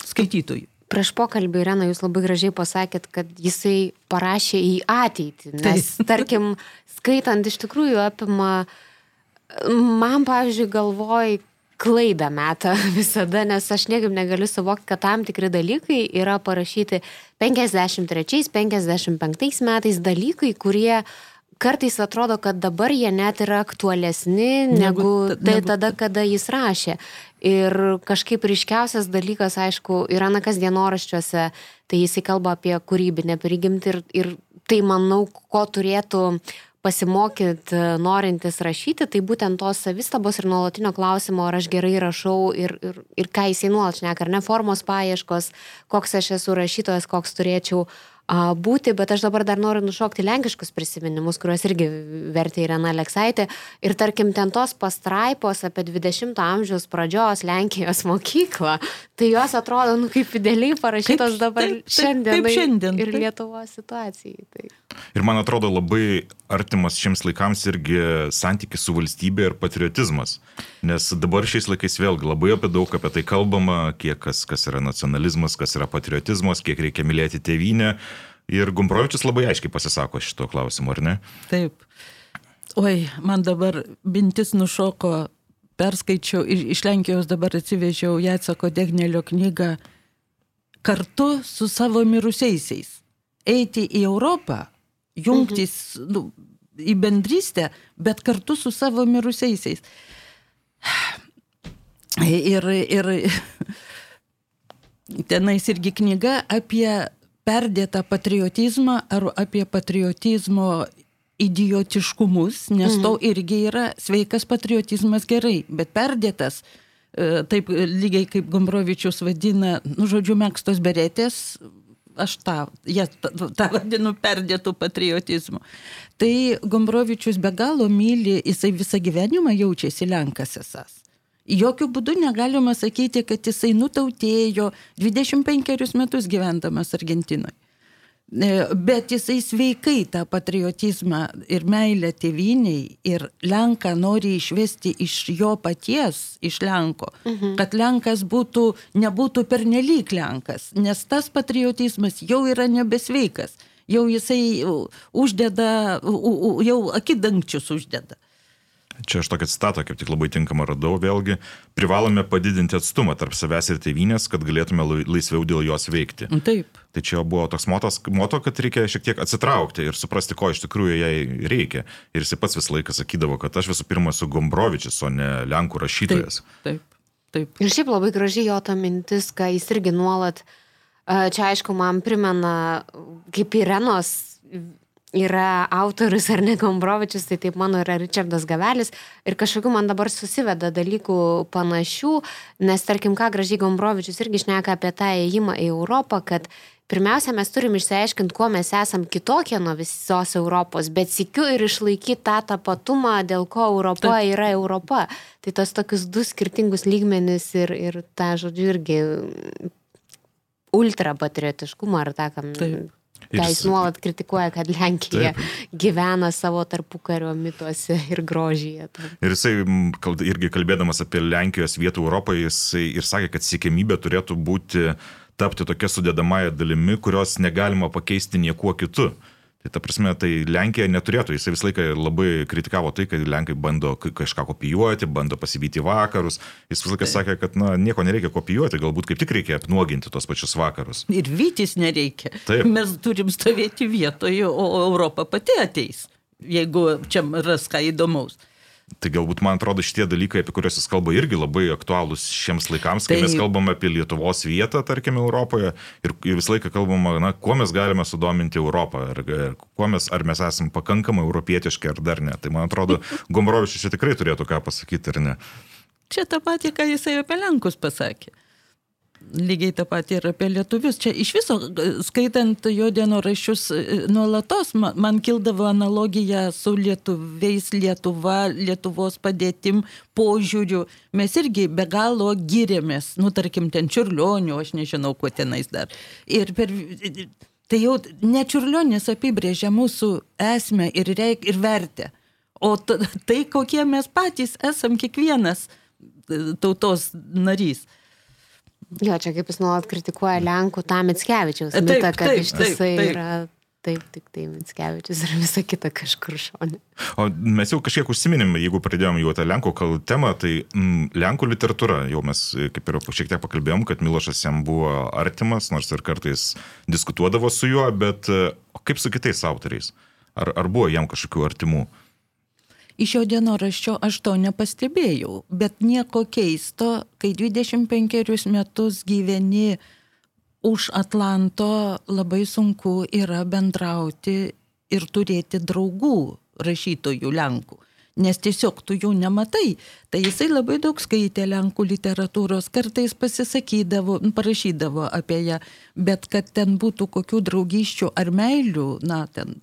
skaitytojų. Prieš pokalbį, Irena, jūs labai gražiai pasakėt, kad jisai parašė į ateitį. Nes, Taip. tarkim, skaitant iš tikrųjų apima, man, pavyzdžiui, galvoj klaidą metą visada, nes aš niekaip negaliu suvokti, kad tam tikri dalykai yra parašyti 53-55 metais dalykai, kurie kartais atrodo, kad dabar jie net yra aktualesni negu, negu tai negu... tada, kada jis rašė. Ir kažkaip ryškiausias dalykas, aišku, yra nakas dienoraščiuose, tai jisai kalba apie kūrybinę prigimtį ir, ir tai, manau, ko turėtų pasimokyti norintis rašyti, tai būtent tos savistabos ir nuolatinio klausimo, ar aš gerai rašau ir, ir, ir ką jisai nuolat šneka, ar ne formos paieškos, koks aš esu rašytojas, koks turėčiau uh, būti, bet aš dabar dar noriu nušokti lenkiškus prisiminimus, kuriuos irgi vertė Irena Aleksaitė. Ir tarkim, ten tos pastraipos apie 20-ojo amžiaus pradžios Lenkijos mokyklą, tai jos atrodo, nu, kaip idealiai parašytos kaip, dabar taip, šiandien, taip, šiandien ir taip. Lietuvos situacijai. Tai. Ir man atrodo labai artimas šiems laikams irgi santykis su valstybė ir patriotizmas. Nes dabar šiais laikais vėlgi labai apie daug apie tai kalbama, kiek kas, kas yra nacionalizmas, kas yra patriotizmas, kiek reikia mylėti tėvynę. Ir Gumbrovičius labai aiškiai pasisako šito klausimu, ar ne? Taip. Oi, man dabar mintis nušoko, perskaičiau, iš Lenkijos dabar atsivežiau Jaceko Degnelio knygą kartu su savo mirusiaisiais. Eiti į Europą, jungtis mhm. nu, į bendrystę, bet kartu su savo mirusiaisiais. Ir, ir tenais irgi knyga apie perdėtą patriotizmą ar apie patriotizmo idiotiškumus, nes mm. to irgi yra sveikas patriotizmas gerai, bet perdėtas, e, taip lygiai kaip Gombrovičius vadina, nu žodžiu, mėgstos beretės, aš tą, ja, tą, tą vadinu perdėtų patriotizmu. Tai Gombrovičius be galo myli, jisai visą gyvenimą jaučiasi Lenkas esas. Jokių būdų negalima sakyti, kad jisai nutautėjo 25 metus gyvendamas Argentinoje. Bet jisai sveikai tą patriotizmą ir meilę tėviniai ir Lenką nori išvesti iš jo paties, iš Lenko, mhm. kad Lenkas būtų, nebūtų pernelyg Lenkas, nes tas patriotizmas jau yra nebesveikas, jau jisai uždeda, jau akidangčius uždeda. Čia aš tokią citatą kaip tik labai tinkamą radau, vėlgi, privalome padidinti atstumą tarp savęs ir tėvynės, kad galėtume laisviau dėl jos veikti. Taip. Tai čia buvo toks motos, moto, kad reikia šiek tiek atsitraukti ir suprasti, ko iš tikrųjų jai reikia. Ir jis pats visą laiką sakydavo, kad aš visų pirma esu Gombrovičius, o ne Lenkų rašytojas. Taip, taip. taip. Ir šiaip labai gražiai jo ta mintis, ką jis irgi nuolat, čia aišku, man primena, kaip Irenos yra autorius ar ne Gombrovičius, tai taip mano yra Richardas Gavelis. Ir kažkokiu man dabar susiveda dalykų panašių, nes tarkim, ką gražiai Gombrovičius irgi šneka apie tą įėjimą į Europą, kad pirmiausia, mes turim išsiaiškinti, kuo mes esam kitokie nuo visos Europos, bet sikiu ir išlaikyti tą tapatumą, dėl ko Europa Taip. yra Europa. Tai tos tokius du skirtingus lygmenis ir, ir tą, žodžiu, irgi ultrapatriotiškumą ar tą, kam... Taip ką jis nuolat kritikuoja, kad Lenkija taip. gyvena savo tarpukario mituose ir grožyje. Taip. Ir jisai irgi kalbėdamas apie Lenkijos vietų Europoje, jisai ir sakė, kad siekėmybė turėtų būti tapti tokia sudėdamąją dalimi, kurios negalima pakeisti niekuo kitu. Tai ta prasme, tai Lenkija neturėtų, jisai visą laiką labai kritikavo tai, kad Lenkai bando kažką kopijuoti, bando pasivyti vakarus. Jis visą laiką sakė, kad na, nieko nereikia kopijuoti, galbūt kaip tik reikia apnuoginti tos pačius vakarus. Ir vytis nereikia. Taip. Mes turim stovėti vietoje, o Europa pati ateis, jeigu čia ras ką įdomaus. Tai galbūt, man atrodo, šitie dalykai, apie kuriuos jis kalba, irgi labai aktualūs šiems laikams, kai Tai- mes kalbame apie Lietuvos vietą, tarkime, Europoje ir, ir visą laiką kalbama, na, kuo mes galime sudominti Europą, ar, ar, mes, ar mes esame pakankamai europietiški, ar dar ne. Tai man atrodo, Gombrovičius čia tikrai turėtų ką pasakyti, ar ne. Čia tą patį, ką jisai apie Lenkus pasakė. Lygiai tą patį ir apie lietuvius. Čia iš viso, skaitant jo dienoraščius, e, nuolatos man, man kildavo analogija su lietuviais, Lietuva, Lietuvos padėtim, požiūriu. Mes irgi be galo gyrėmės, nu tarkim, ten čiurlionių, aš nežinau, kuo tenais dar. Ir per... Tai jau ne čiurlionis apibrėžia mūsų esmę ir, reik, ir vertę. O tai, kokie mes patys esam kiekvienas e, tautos narys. Jo, čia kaip jis nuolat kritikuoja Lenkų tą Mitskevičiaus Taip, mitą, kad taip, taip, taip. yra taip, tik tai Mitskevičius ir visa kita kažkur šonė. O mes jau kažkiek užsiminėm, jeigu pradėjom jau tą Lenkų kal- temą, tai mm, Lenkų literatūra, jau mes e, kaip ir šiek tiek pakalbėjom, kad Milošas jam buvo artimas, nors ir kartais diskutuodavo su juo, bet e, kaip su kitais autoriais? Ar, ar buvo jam kažkokių artimų? Iš jo dienoraščio aš to nepastebėjau, bet nieko keisto, kai 25 metus gyveni už Atlanto, labai sunku yra bendrauti ir turėti draugų rašytojų Lenkų. Nes tiesiog tu jų nematai. Tai jisai labai daug skaitė Lenkų literatūros, kartais pasisakydavo, parašydavo apie ją, bet kad ten būtų kokių draugyščių ar meilių, na, ten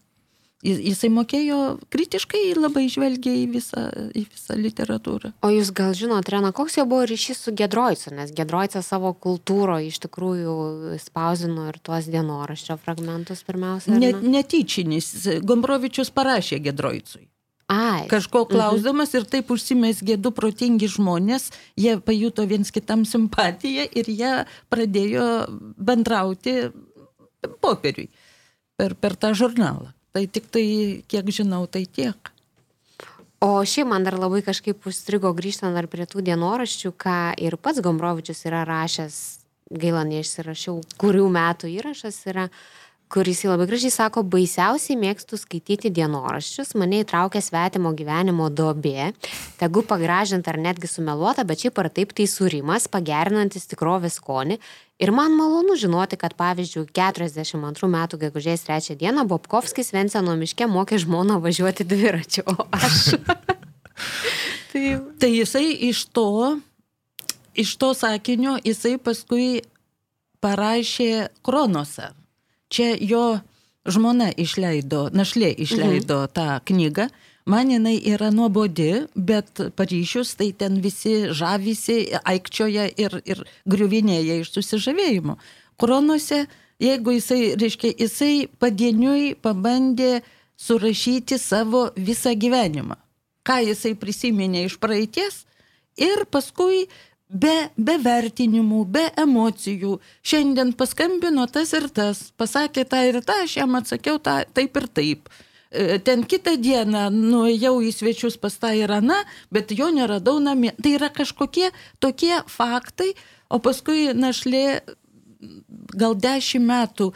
Jisai mokėjo kritiškai labai žvelgia į visą, į visą literatūrą. O jūs gal žinot, Rena, koks jo buvo ryšys su Gedroicu, nes Gedroicas savo kultūroje iš tikrųjų spausino ir tuos dienoraščio fragmentus pirmiausia. ne? netyčinis. Gombrovičius parašė Gedroicui. Ai. Kažko klausdamas ir taip užsimesgė du protingi žmonės, jie pajuto viens kitam simpatiją ir jie pradėjo bendrauti popieriui per, per tą žurnalą. Tai tik tai, kiek žinau, tai tiek. O šiaip man dar labai kažkaip užstrigo grįžtant dar prie tų dienoraščių, ką ir pats Gombrovičius yra rašęs, gaila neišsirašiau, kurių metų įrašas yra, kuris jį labai gražiai sako, baisiausiai mėgstu skaityti dienoraščius, mane įtraukia svetimo gyvenimo dobė, tegu pagražinta ar netgi sumeluota, bet šiaip ar taip tai sūrimas, pagerinantis tikrovės skonį. Ir man malonu žinoti, kad pavyzdžiui, 42 metų gegužės 3 dieną Bobkovskis Venceno miške mokė žmoną važiuoti dviračiu, o aš. tai Tai jisai iš to, iš to sakinio, jisai paskui parašė Kronosą. Čia jo žmona išleido, našlė išleido mhm. tą knygą. Man jinai yra nuobodi, bet Paryžius tai ten visi žavisi, aikčioja ir, ir griuvinėja iš susižavėjimo. Kronuose, jeigu jisai, reiškia, jisai padieniui pabandė surašyti savo visą gyvenimą. Ką jisai prisiminė iš praeities ir paskui be, be vertinimų, be emocijų. Šiandien paskambino tas ir tas, pasakė tą ir tą, aš jam atsakiau tą, taip ir taip. E, Ten kitą dieną nuėjau į svečius pas tą ir aną, bet jo neradau namie. Tai yra kažkokie tokie faktai, o paskui našlė gal dešimt metų,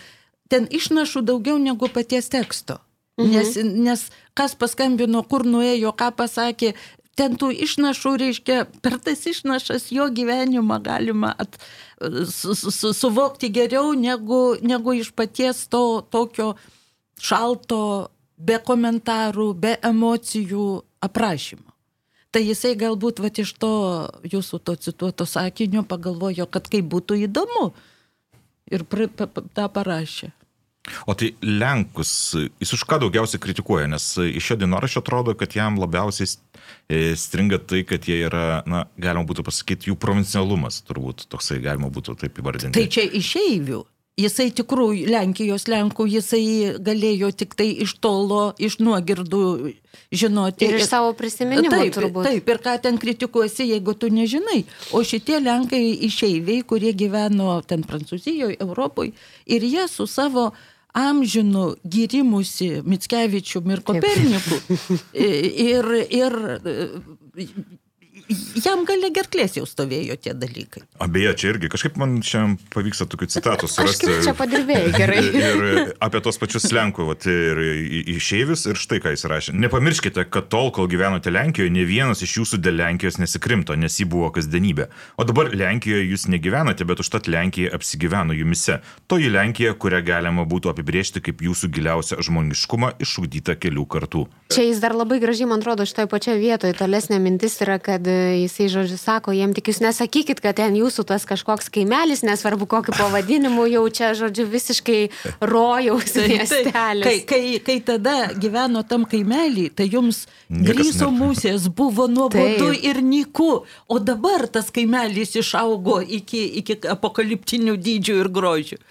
ten išnašų daugiau negu paties teksto. Mhm. Nes, nes kas paskambino, kur nuėjo, ką pasakė, ten tų išnašų, reiškia, per tas išnašas jo gyvenimą galima at, su, su, su, suvokti geriau negu, negu iš paties to tokio šalto, be komentarų, be emocijų aprašymo. Tai jisai galbūt va, iš to jūsų to cituoto sakinio pagalvojo, kad kaip būtų įdomu. Ir pra, pa, pa, tą parašė. O tai Lenkus, jis už ką daugiausiai kritikuoja, nes iš šio dienoraščio atrodo, kad jam labiausiai e, stringa tai, kad jie yra, na, galima būtų pasakyti, jų provincialumas, turbūt toksai galima būtų taip įvardinti. Tai čia išeivių. Jisai tikrųjų Lenkijos Lenkų, jisai galėjo tik tai iš tolo, iš nuogirdų žinoti. ir iš savo prisiminimų Taip, turbūt. taip, ir ką ten kritikuosi, jeigu tu nežinai. O šitie Lenkai išeiviai, kurie gyveno ten Prancūzijoje, Europoje, ir jie su savo amžinu gyrimusi Mitskevičium ir Koperniku. ir, ir jam galia gerklės jau stovėjo tie dalykai. Abeje, čia irgi kažkaip man šiandien pavyksta tokių citatų Aš surasti. kaip čia padirbėjau gerai. Ir apie tos pačius Lenkų, vat, ir išeivius, ir štai ką jis rašė. Nepamirškite, kad tol, kol gyvenote Lenkijoje, ne vienas iš jūsų dėl Lenkijos nesikrimto, nes ji buvo kasdienybė. O dabar Lenkijoje jūs negyvenate, bet užtat Lenkija apsigyveno jumise. Toji Lenkija, kurią galima būtų apibriežti kaip jūsų giliausią žmoniškumą išugdytą kelių kartų. Čia jis dar labai gražiai, man atrodo, šitoje pačioje vietoje. Tolesnė mintis yra, kad jisai, žodžiu, sako, jiem tik jūs nesakykit, kad ten jūsų tas kažkoks kaimelis, nesvarbu kokiu pavadinimu, jau čia, žodžiu, visiškai rojaus miestelis. Kai, kai, kai tada gyveno tam kaimelį, tai jums grįso musės buvo nuobodu ir nyku, o dabar tas kaimelis išaugo iki, iki apokaliptinių dydžių ir grožių.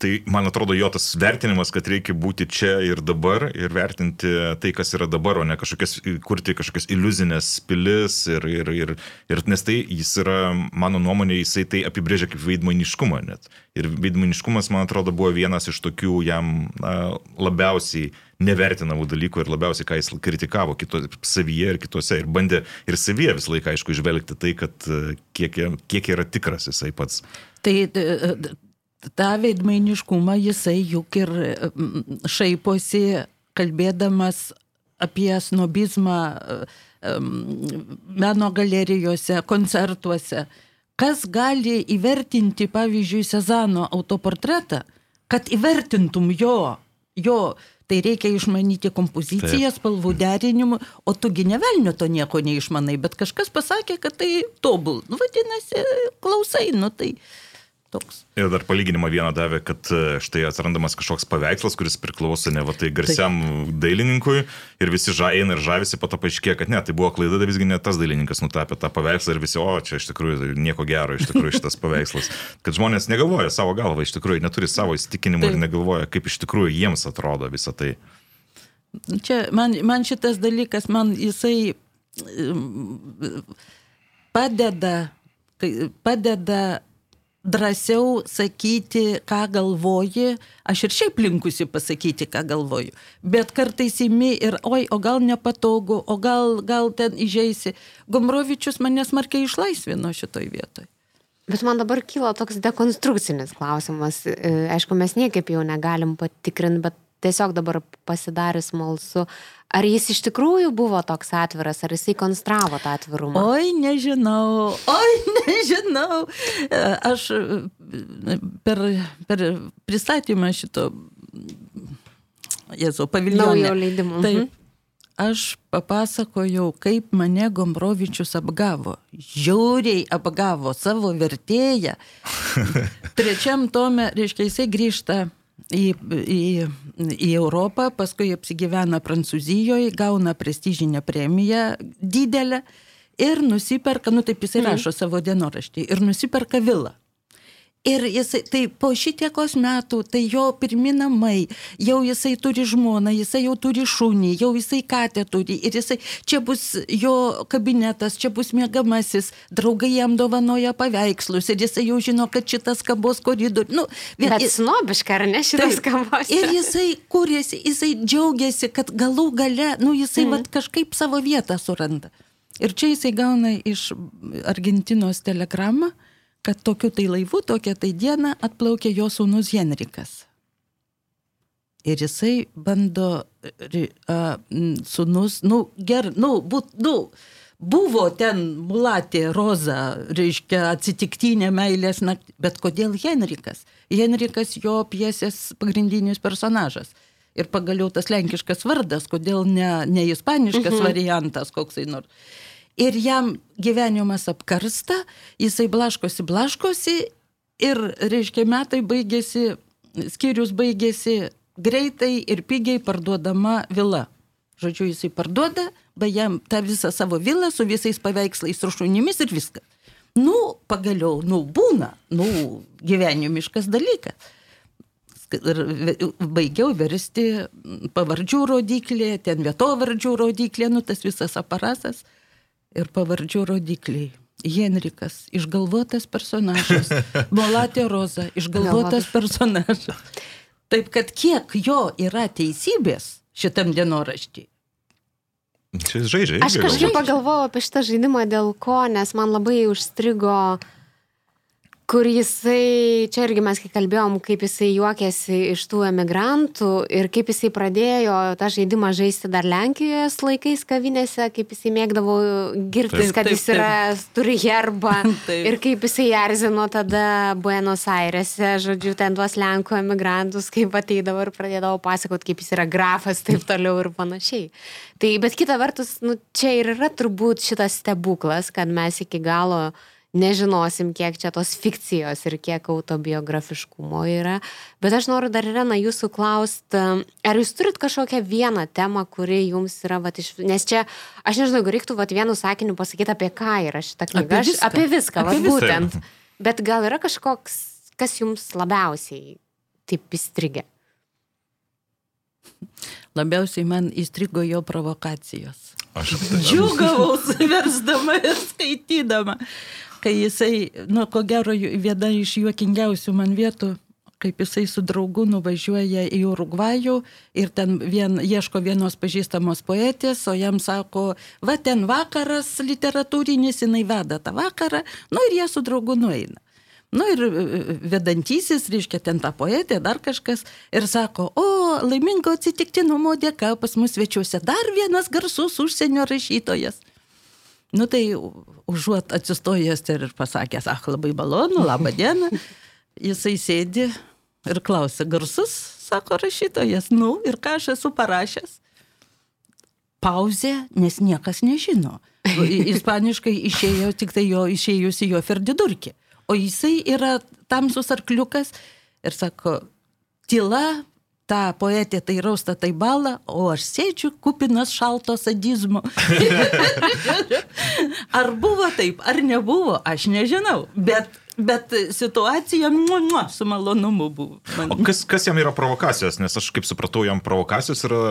Tai man atrodo jo tas vertinimas, kad reikia būti čia ir dabar ir vertinti tai, kas yra dabar, o ne kažkokias, kurti kažkokias iliuzinės pilis ir, ir, ir, ir nes tai jis yra, mano nuomonė, jisai tai apibrėžia kaip veidmainiškumą net. Ir veidmainiškumas, man atrodo, buvo vienas iš tokių jam na, labiausiai nevertinamų dalykų ir labiausiai, ką jis kritikavo kito, savyje ir kitose. Ir bandė ir savyje visą laiką, aišku, išvelgti tai, kad e, kiek, kiek yra tikras jisai pats. Tai e, tą veidmainiškumą jisai juk ir mm, šaiposi, kalbėdamas apie snobizmą e, meno galerijose, koncertuose. Kas gali įvertinti, pavyzdžiui, Sezano autoportretą, kad įvertintum jo, jo, tai reikia išmanyti kompoziciją, spalvų derinimų, o tugi nevelnio to nieko neišmanai, bet kažkas pasakė, kad tai tobul. Nu, vadinasi, klausai, nu tai toks. Ir dar palyginimą vieną davė, kad e, štai atsirandamas kažkoks paveikslas, kuris priklauso ne va tai garsiam dailininkui ir visi ža, eina ir žavisi, po to paaiškėjo, kad ne, tai buvo klaida, tai visgi ne tas dailininkas nutapė tą paveikslą ir visi, o čia iš tikrųjų nieko gero, iš tikrųjų šitas paveikslas. Kad žmonės negalvoja savo galvą, iš tikrųjų neturi savo įsitikinimų ir Taip. negalvoja, kaip iš tikrųjų jiems atrodo visą tai. Čia man, man šitas dalykas, man jisai padeda, padeda drąsiau sakyti, ką galvoji. Aš ir šiaip linkusi pasakyti, ką galvoju. Bet kartais įmi ir, oi, o gal nepatogu, o gal, gal ten įžeisi. Gomrovičius mane smarkiai išlaisvino šitoj vietoj. Bet man dabar kyla toks dekonstrukcinis klausimas. E, Aišku, mes niekaip jau negalim patikrinti, bet tiesiog dabar pasidarė smalsu. Ar jis iš tikrųjų buvo toks atviras, ar jisai konstravo tą atvirumą? Oi, nežinau, oi, nežinau. Aš e, per, per pristatymą šito, Jėzau, paviljonė. Naujo leidimo, mhm. Taip. Aš papasakojau, kaip mane Gombrovičius apgavo. Žiauriai apgavo savo vertėją. Trečiam tome, reiškia, jisai grįžta į, į, į Europą, paskui apsigyvena Prancūzijoje, gauna prestižinę premiją didelę ir nusiperka, nu taip jisai rašo savo dienoraštį, ir nusiperka vilą. Ir jisai, tai po šitiekos metų, tai jo pirmi namai, jau jisai turi žmoną, jisai jau turi šunį, jau jisai katę turi. Ir jisai, čia bus jo kabinetas, čia bus mėgamasis, draugai jam dovanoja paveikslus ir jisai jau žino, kad šitas kabos koridorius. Nu, vien- Bet snobiška, ar ne šitas Taip. kavos? Ir jisai kūrėsi, jisai džiaugiasi, kad galų gale, nu jisai mm. vat, kažkaip savo vietą suranda. Ir čia jisai gauna iš Argentinos telegramą, kad tokiu tai laivu, tokia tai diena atplaukė jo sūnus Henrikas. Ir jisai bando, m, sūnus, nu, ger, nu, būt, nu, buvo ten mulatė Roza, reiškia, atsitiktinė meilės naktį, bet kodėl Henrikas? Henrikas jo piesės pagrindinis personažas. Ir pagaliau tas lenkiškas vardas, kodėl ne, ne ispaniškas mhm. variantas koksai nors. Ir jam gyvenimas apkarsta, jisai blaškosi, blaškosi ir, reiškia, metai baigėsi, skyrius baigėsi greitai ir pigiai parduodama vila. Žodžiu, jisai parduoda, beje, tą visą savo vilą su visais paveikslais ir šunimis ir viskas. Nu, pagaliau, nu, būna, nu, gyvenimiškas dalykas. Ir baigiau versti pavardžių rodiklį, ten vietovardžių rodiklį, nu, tas visas aparatas ir pavardžių rodikliai. Henrikas, išgalvotas personažas. Molatė Roza, išgalvotas personažas. Taip kad kiek jo yra teisybės šitam dienoraštį, Čia jis žaidžia. Aš kažkaip pagalvojau apie šitą žaidimą dėl ko, nes man labai užstrigo, kur jisai, čia irgi mes kai kalbėjom, kaip jisai juokėsi iš tų emigrantų ir kaip jisai pradėjo tą žaidimą žaisti dar Lenkijoje laikais kavinėse, kaip jisai mėgdavo girtis, Taip, kad taip, jis yra, turi herbą Taip. ir kaip jisai erzino tada Buenos Airese, žodžiu, ten tuos Lenkų emigrantus, kaip ateidavo ir pradėdavo pasakot, kaip jis yra grafas, taip toliau ir panašiai. Tai, bet kita vertus, nu, čia ir yra turbūt šitas stebuklas, kad mes iki galo nežinosim, kiek čia tos fikcijos ir kiek autobiografiškumo yra. Bet aš noriu dar, Irena, jūsų klausti, ar jūs turit kažkokią vieną temą, kuri jums yra, vat, iš... nes čia, aš nežinau, jeigu reiktų vat, vienu sakiniu pasakyti, apie ką yra šita knyga. Apie Aš- viską. Apie viską, Apie vat, viską. būtent. Bet gal yra kažkoks, kas jums labiausiai taip įstrigė? Labiausiai man įstrigo jo provokacijos. Aš Džiugavau, versdama ir skaitydama. Kai jisai, nu, ko gero, viena iš juokingiausių man vietų, kaip jisai su draugu nuvažiuoja į Urugvajų ir ten vien, ieško vienos pažįstamos poetės, o jam sako, va ten vakaras literatūrinis, jinai veda tą vakarą, nu ir jie su draugu nueina. Nu ir e, vedantysis, reiškia, ten ta poetė, dar kažkas, ir sako, o, laimingo atsitiktinumo dėka pas mus svečiuose dar vienas garsus užsienio rašytojas. Nu tai užuot atsistojęs ir pasakęs, ah, labai malonu, laba diena, jisai sėdi ir klausia, garsus, sako rašytojas, nu ir ką aš esu parašęs. Pauzė, nes niekas nežino. Ispaniškai išėjo tik tai jo išėjusi jo Ferdidurkė. O jisai yra tamsus arkliukas ir sako, tyla, ta poetė tai rausta, tai bala, o aš sėdžiu kupinas šalto sadizmo. ar buvo taip, ar nebuvo, aš nežinau. Bet, bet situacija mua, mua, su malonumu buvo. Man- O kas, kas jam yra provokacijos? Nes aš kaip supratau, jam provokacijos yra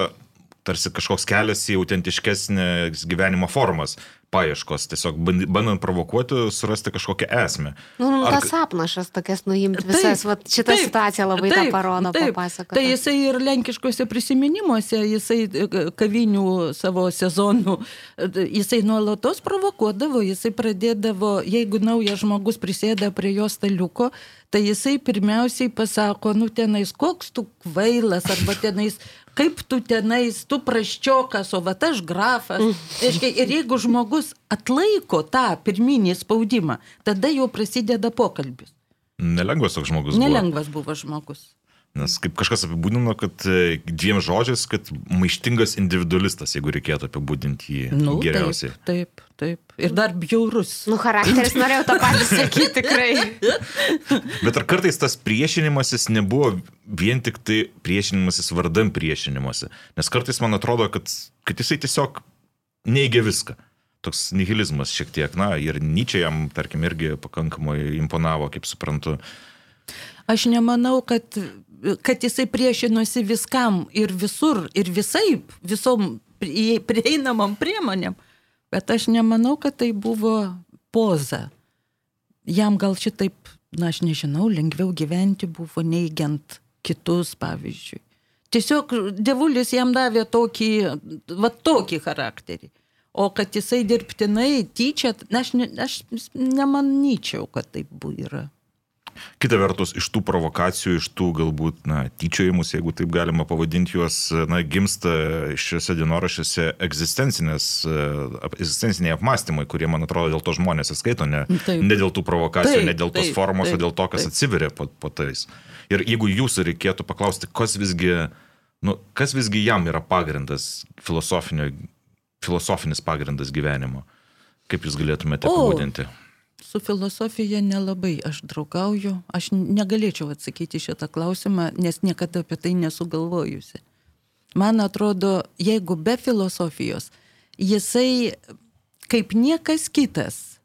tarsi kažkoks kelias į autentiškesnę gyvenimo formas, paieškos, tiesiog band- bandant provokuoti, surasti kažkokią esmę. Nu, nu Ar- tas apnašas tokias nuimti visas, vat, šitą taip, situaciją labai tą taip, parodo, taip. papasakoti. Tai jisai ir lenkiškose prisiminimuose, jisai e, kavinių savo sezonų, e, jisai nuolatos provokuodavo, jisai pradėdavo, jeigu naujas žmogus prisėda prie jo staliuko, tai jisai pirmiausiai pasako, nu tenais, koks tu kvailas, arba tenais, kaip tu tenais, tu praščiokas, o va aš grafas. Reiškia, ir jeigu žmogus atlaiko tą pirminį spaudimą, tada jau prasideda pokalbis. Nelengvas toks žmogus. buvo. Nelengvas buvo žmogus. Nes kaip kažkas apibūdino, kad e, dviem žodžiais, kad maištingas individualistas, jeigu reikėtų apibūdinti jį Nu, geriausiai. Taip, taip, taip. Ir dar bjaurus. Nu, charakteris norėjau tą patį sakyti tikrai. Bet ar kartais tas priešinimasis nebuvo vien tik tai priešinimasis vardan priešinimuose? Nes kartais man atrodo, kad, kad jisai tiesiog neigia viską. Toks nihilizmas šiek tiek, na, ir Nyčia jam, tarkim, irgi pakankamai imponavo, kaip suprantu. Aš nemanau, kad, kad jisai priešinosi viskam ir visur, ir visai, visom prie- prieinamam priemonėm. Bet aš nemanau, kad tai buvo poza. Jam gal šitaip, na aš nežinau, lengviau gyventi buvo neigiant kitus, pavyzdžiui. Tiesiog devulis jam davė tokį, va tokį charakterį. O kad jisai dirbtinai tyčia, aš, ne, aš nemanyčiau, kad taip buvo. Kita vertus, iš tų provokacijų, iš tų galbūt, na, tyčiojimus, jeigu taip galima pavadinti juos, na, gimsta šiuose dienoraščiuose e, egzistenciniai apmąstymai, kurie, man atrodo, dėl to žmonės ir skaito, ne, Taip. ne dėl tų provokacijų, Taip, ne dėl tos taip, formos, o taip, dėl to, kas taip. atsiveria po, po tais. Ir jeigu jūsų reikėtų paklausti, kas visgi, nu, kas visgi jam yra pagrindas, filosofinio, filosofinis pagrindas gyvenimo, kaip jūs galėtumėte O. Su filosofija nelabai aš draugauju. Aš negalėčiau atsakyti šitą klausimą, nes niekada apie tai nesugalvojusi. Man atrodo, jeigu be filosofijos, jisai kaip niekas kitas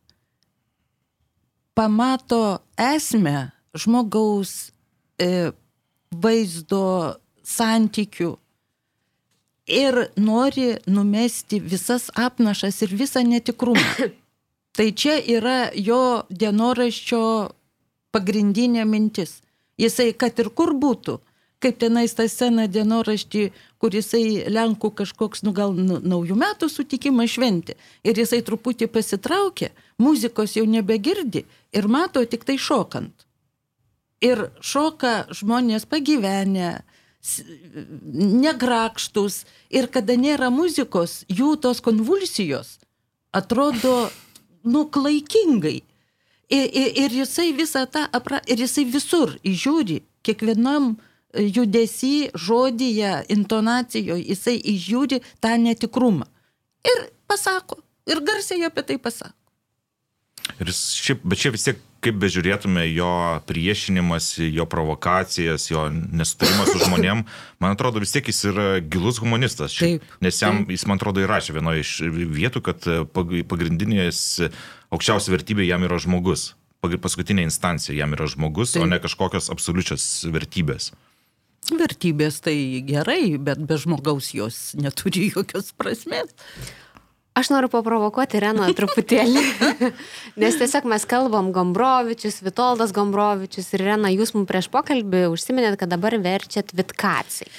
pamato esmę žmogaus e, vaizdo santykių ir nori numesti visas apnašas ir visą netikrumą. Tai čia yra jo dienoraščio pagrindinė mintis. Jisai, kad ir kur būtų, kaip tenais tą sceną dienoraštį, kur jisai Lenkų kažkoks, nu gal naujų metų sutikimą šventi. Ir jisai truputį pasitraukė, muzikos jau nebegirdi ir mato tik tai šokant. Ir šoka žmonės pagyvenę, negrakštus. Ir kada nėra muzikos, jų tos konvulsijos atrodo, nu, klaikingai. Ir, ir, ir jisai visą tą, apra, ir jisai visur įžiūri, kiekvienam judesi, žodyje, intonacijoje, jisai įžiūri tą netikrumą. Ir pasako, ir garsiai apie tai pasako. Ir šiaip, bet čia vis tiek, kaip bežiūrėtume jo priešinimas, jo provokacijas, jo nesutarimas su žmonėm, man atrodo vis tiek jis yra gilus humanistas. Taip, Nes jam, taip. jis man atrodo įrašė vienoje iš vietų, kad pag- pagrindinės aukščiausia vertybė jam yra žmogus. Paskutinė instancija jam yra žmogus, o Taip. ne kažkokios absoliučios vertybės. Vertybės tai gerai, bet be žmogaus jos neturi jokios prasmės. Aš noriu paprovokuoti Reną truputėlį, nes tiesiog mes kalbam Gombrovičius, Vitoldas Gombrovičius ir Rena, jūs mums prieš pokalbį užsiminėt, kad dabar verčiat Vitkacijai.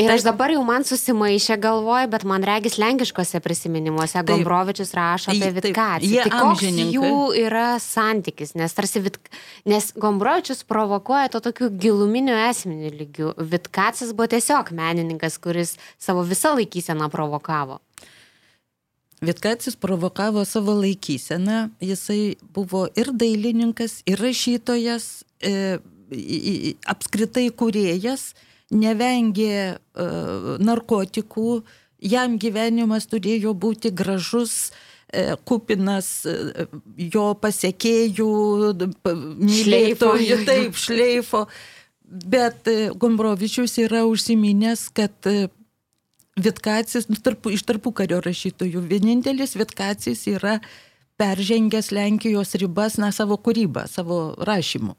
Ir aš dabar jau man susimaišė galvoj, bet man regis lenkiškose prisiminimuose Taip. Gombrovičius rašo apie Vitkaciją. jie Tai koks jų yra santykis, nes tarsi Vit... nes Gombrovičius provokuoja to tokiu giluminiu esminiu lygiu. Vitkacis buvo tiesiog menininkas, kuris savo visą laikyseną provokavo. Vitkacis provokavo savo laikyseną, jisai buvo ir dailininkas, ir rašytojas, e, apskritai kuriejas, nevengė e, narkotikų, jam gyvenimas turėjo būti gražus, e, kupinas e, jo pasiekėjų, mylėtojų, taip, šleifo. Bet e, Gombrovičius yra užsiminęs, kad e, Vitkacis, nu, tarpu, iš tarpukario rašytojų, vienintelis Vitkacis yra peržengęs Lenkijos ribas, na, savo kūrybą, savo rašymu.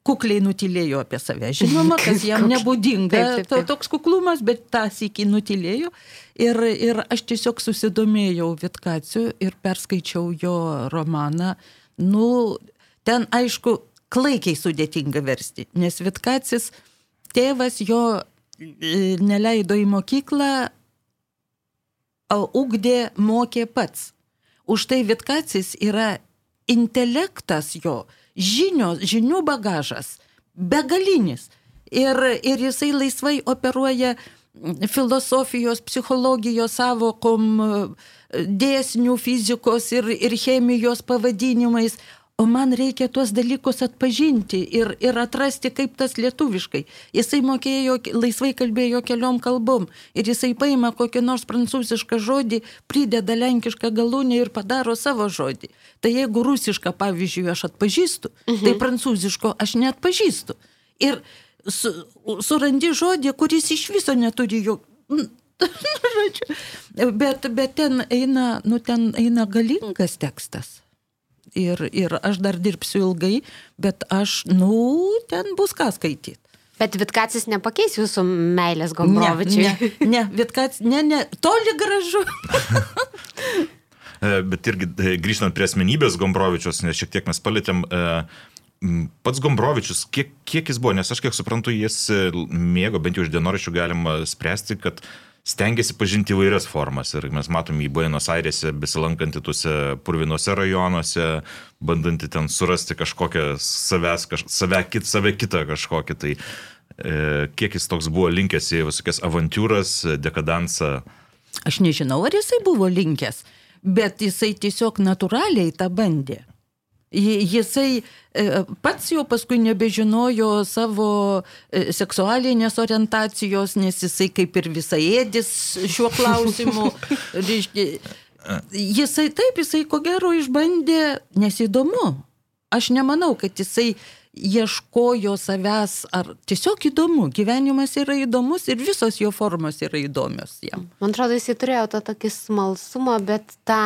Kukliai nutilėjo apie save. Žinoma, kas jam nebūdinga Taip, taip, taip. toks kuklumas, bet tą sėkį nutilėjo. Ir, ir aš tiesiog susidomėjau Vitkaciu ir perskaičiau jo romaną. Nu, ten, aišku, klaikiai sudėtinga versti, nes Vitkacis, tėvas jo neleido į mokyklą, ugdė, mokė pats. Už tai Vitkacis yra intelektas jo, žinios, žinių bagažas, begalinis. Ir, ir jisai laisvai operuoja filosofijos, psichologijos savokom, dėsnių fizikos ir, ir chemijos pavadinimais. O man reikia tuos dalykus atpažinti ir, ir atrasti, kaip tas lietuviškai. Jisai mokėjo, laisvai kalbėjo keliom kalbom. Ir jisai paima kokį nors prancūzišką žodį, prideda lenkišką galūnę ir padaro savo žodį. Tai jeigu rusišką, pavyzdžiui, aš atpažįstu, mhm. tai prancūziško aš neatpažįstu. Ir su, surandi žodį, kuris iš viso neturi jo. Žodžiu, bet, bet ten eina, nu, ten eina galingas tekstas. Ir, ir aš dar dirbsiu ilgai, bet aš, nu, ten bus ką skaityti. Bet Vitkacis nepakeis jūsų meilės Gombrovičiui. Ne, ne, ne, Vitkac, ne, ne, toli gražu. E, Bet irgi e, grįžtant prie asmenybės Gombrovičius, nes šiek tiek mes palėtėm, e, pats Gombrovičius, kiek, kiek jis buvo, nes aš kiek suprantu, jis mėgo, bent jau iš dienoraščių galima spręsti, kad stengiasi pažinti įvairias formas. Ir mes matom į Buenos Airėse besilankantį tuose purvinuose rajonuose, bandantį ten surasti kažkokią savęs, kaž, save, kit, save kitą kažkokį. Tai e, kiek jis toks buvo linkęs į visokias avantūras, dekadansą. Aš nežinau, ar jisai buvo linkęs, bet jisai tiesiog natūraliai tą bandė. Ji- Jisai e, pats jau paskui nebežinojo savo e, seksualinės orientacijos, nes jisai kaip ir visai ėdis šiuo klausimu. Jisai taip, jisai ko gero išbandė, nes įdomu. Aš nemanau, kad jisai ieškojo savęs, ar tiesiog įdomu. Gyvenimas yra įdomus ir visos jo formos yra įdomios jam. Man atrodo, jisai turėjo tą tokį smalsumą, bet tą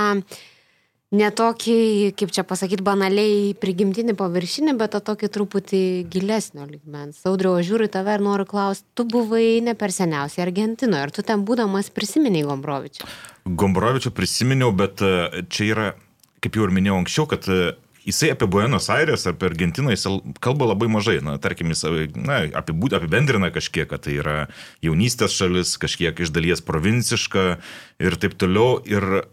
netokį, kaip čia pasakyti, banaliai prigimtinį paviršinį, bet tą tokį truputį gilesnio ligmens. Audriau, aš žiūriu tave ir noriu klausti, tu buvai ne per seniausiai Argentinoje, ir tu ten būdamas prisiminiai Gombrovičių. Gombrovičio prisiminiau, bet e, čia yra, kaip jau ir minėjau anksčiau, kad e, jisai apie Buenos Aires ar apie Argentiną jis kalba labai mažai. Na, tarkim, jis na, apibūd, apibendrina kažkiek, kad tai yra jaunystės šalis, kažkiek iš dalies provinciška ir taip toliau. Ir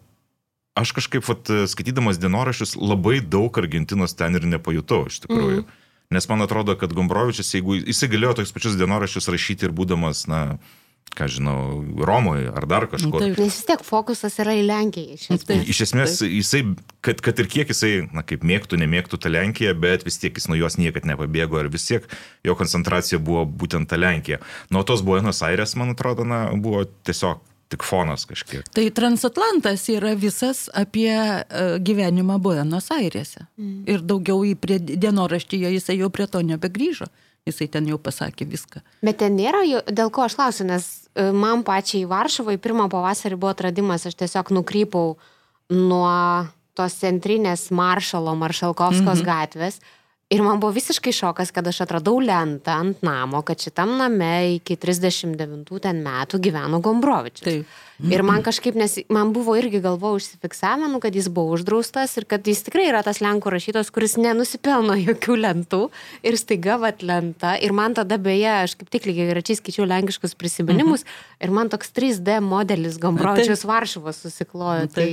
aš kažkaip, vat, skaitydamas dienoraščius, labai daug Argentinos ten ir nepajutau iš tikrųjų. Mm. Nes man atrodo, kad Gombrovičius, jeigu jisai galėjo tokius pačius dienoraščius rašyti ir būdamas, na, ką žinau, Romoje ar dar kažkur. Taip, nes vis tiek fokusas yra į Lenkiją. Iš esmės, iš esmės jisai, kad, kad ir kiek jisai, na kaip mėgtų, nemėgtų tą Lenkiją, bet vis tiek jis nuo jos niekad nepabėgo ir vis tiek jo koncentracija buvo būtent ta Lenkija. Nuo tos Buenos Aires, man atrodo, na, buvo tiesiog tik fonas kažkiek. Tai transatlantas yra visas apie uh, gyvenimą Buenos Airėse. Mm. Ir daugiau į prie dienoraštyje jisai jau prie to nebegrįžo. Jisai ten jau pasakė viską. Bet ten nėra, dėl ko aš klausiu, nes e, man pačiai Varšuvai pirmą pavasarį buvo atradimas, aš tiesiog nukrypau nuo tos centrinės maršalo Maršalkovskos mm -hmm. gatvės. Ir man buvo visiškai šokas, kad aš atradau lentą ant namo, kad šitam name iki 39 ten metų gyveno Gombrovičius. Taip. Ir man kažkaip, nes man buvo irgi galvo užsifiksavę, nu, kad jis buvo uždraustas ir kad jis tikrai yra tas lenkų rašytos, kuris nenusipelno jokių lentų ir staiga vat lenta. Ir man tada beje, aš kaip tik lygiai gračiai skaičiau lenkiškus prisiminimus mhm. ir man toks 3D modelis Gombrovičius Varšuvos susiklojo. Tai,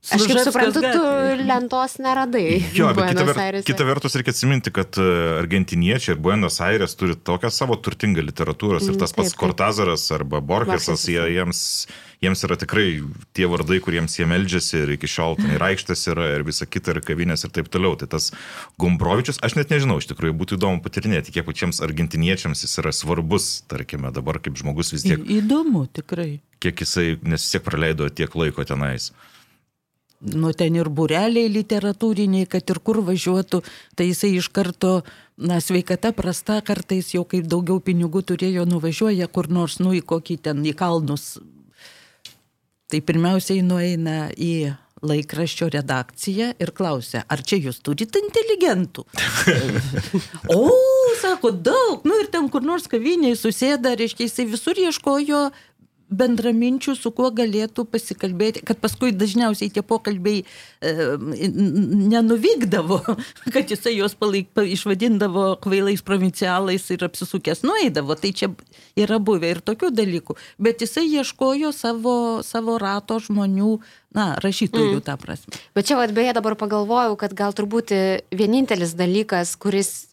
Aš kaip suprantu, tu lentos neradai. Jo, bet kita, ver, kita vertus reikia atsiminti, kad e, argentiniečiai ir Buenos Aires turi tokią savo turtingą literatūros ir mm, tas pats Kortazaras arba Borgesas, jie, jiems, jiems yra tikrai tie vardai, kuriems jie meldžiasi ir iki šiol ten ir aikštės yra ir visa kita ir kavinės ir taip toliau. Tai tas Gombrovičius, aš net nežinau, iš tikrųjų būtų įdomu patirinėti, kiek pačiems argentiniečiams jis yra svarbus, tarkime, dabar kaip žmogus vis tiek. Į, įdomu, tikrai. Kiek jisai, nes vis tiek praleido tiek laiko tenais nu ten ir bureliai literatūriniai, kad ir kur važiuotų, tai jisai iš karto, na, sveikata prasta, kartais jau kaip daugiau pinigų turėjo, nuvažiuoja kur nors, nu, į kokį ten, į kalnus. Tai pirmiausiai nueina į laikraščio redakciją ir klausia, ar čia jūs turite inteligentų? o, sako, daug, nu ir ten kur nors kaviniai susėda, reiškia, jisai visur ieškojo bendraminčių, su kuo galėtų pasikalbėti, kad paskui dažniausiai tie pokalbiai e, nenuvykdavo, kad jisai juos palaik, išvadindavo kvailais provincialais ir apsisukęs nueidavo. Tai čia yra buvę ir tokių dalykų. Bet jisai ieškojo savo, savo rato žmonių, na, rašytojų mm. tą prasme. Bet čia, vad, beje, dabar pagalvojau, kad gal turbūt vienintelis dalykas, kuris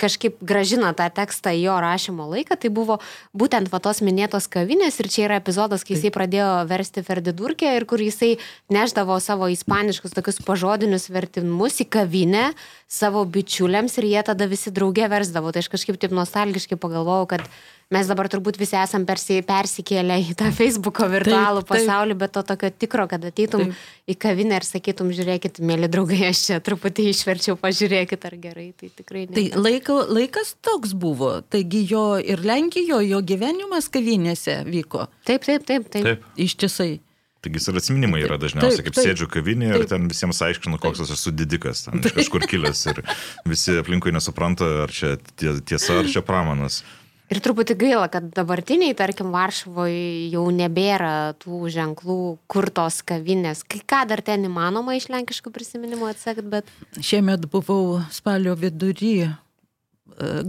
kažkaip gražina tą tekstą į jo rašymo laiką, tai buvo būtent va tos minėtos kavinės ir čia yra epizodas, kai jisai pradėjo versti Ferdidurkę ir kur jisai neždavo savo ispaniškus tokius pažodinius vertimus į kavinę savo bičiuliams ir jie tada visi draugė versdavo. Tai aš kažkaip taip nostalgiškai pagalvojau, kad mes dabar turbūt visi esam persi, persikėlę į tą Facebooko virtualų taip, pasaulį, taip. bet to tokio tikro, kad ateitum taip. į kavinę ir sakytum, žiūrėkit, mėly draugai, aš čia truputį išverčiau, pažiūrėkit, ar gerai, tai tikrai ne. Tai laiko, laikas toks buvo, taigi jo ir Lenkijoje, jo gyvenimas kavinėse vyko. Taip, taip, taip, taip. taip. Ištisai. Taigi ir atsiminimai yra dažniausiai, kaip taip, sėdžiu kavinėje ir ten visiems aiškinu, koks aš esu didikas, ten iš kažkur kilęs ir visi aplinkui nesupranta, ar čia tiesa, ar čia pramanas. Ir truputį gaila, kad dabartiniai, tarkim, Varšuvoje jau nebėra tų ženklų, kur tos kavinės. Kai ką dar ten įmanoma iš lenkiškų prisiminimų atsekti, bet... Šiemet buvau spalio vidury e,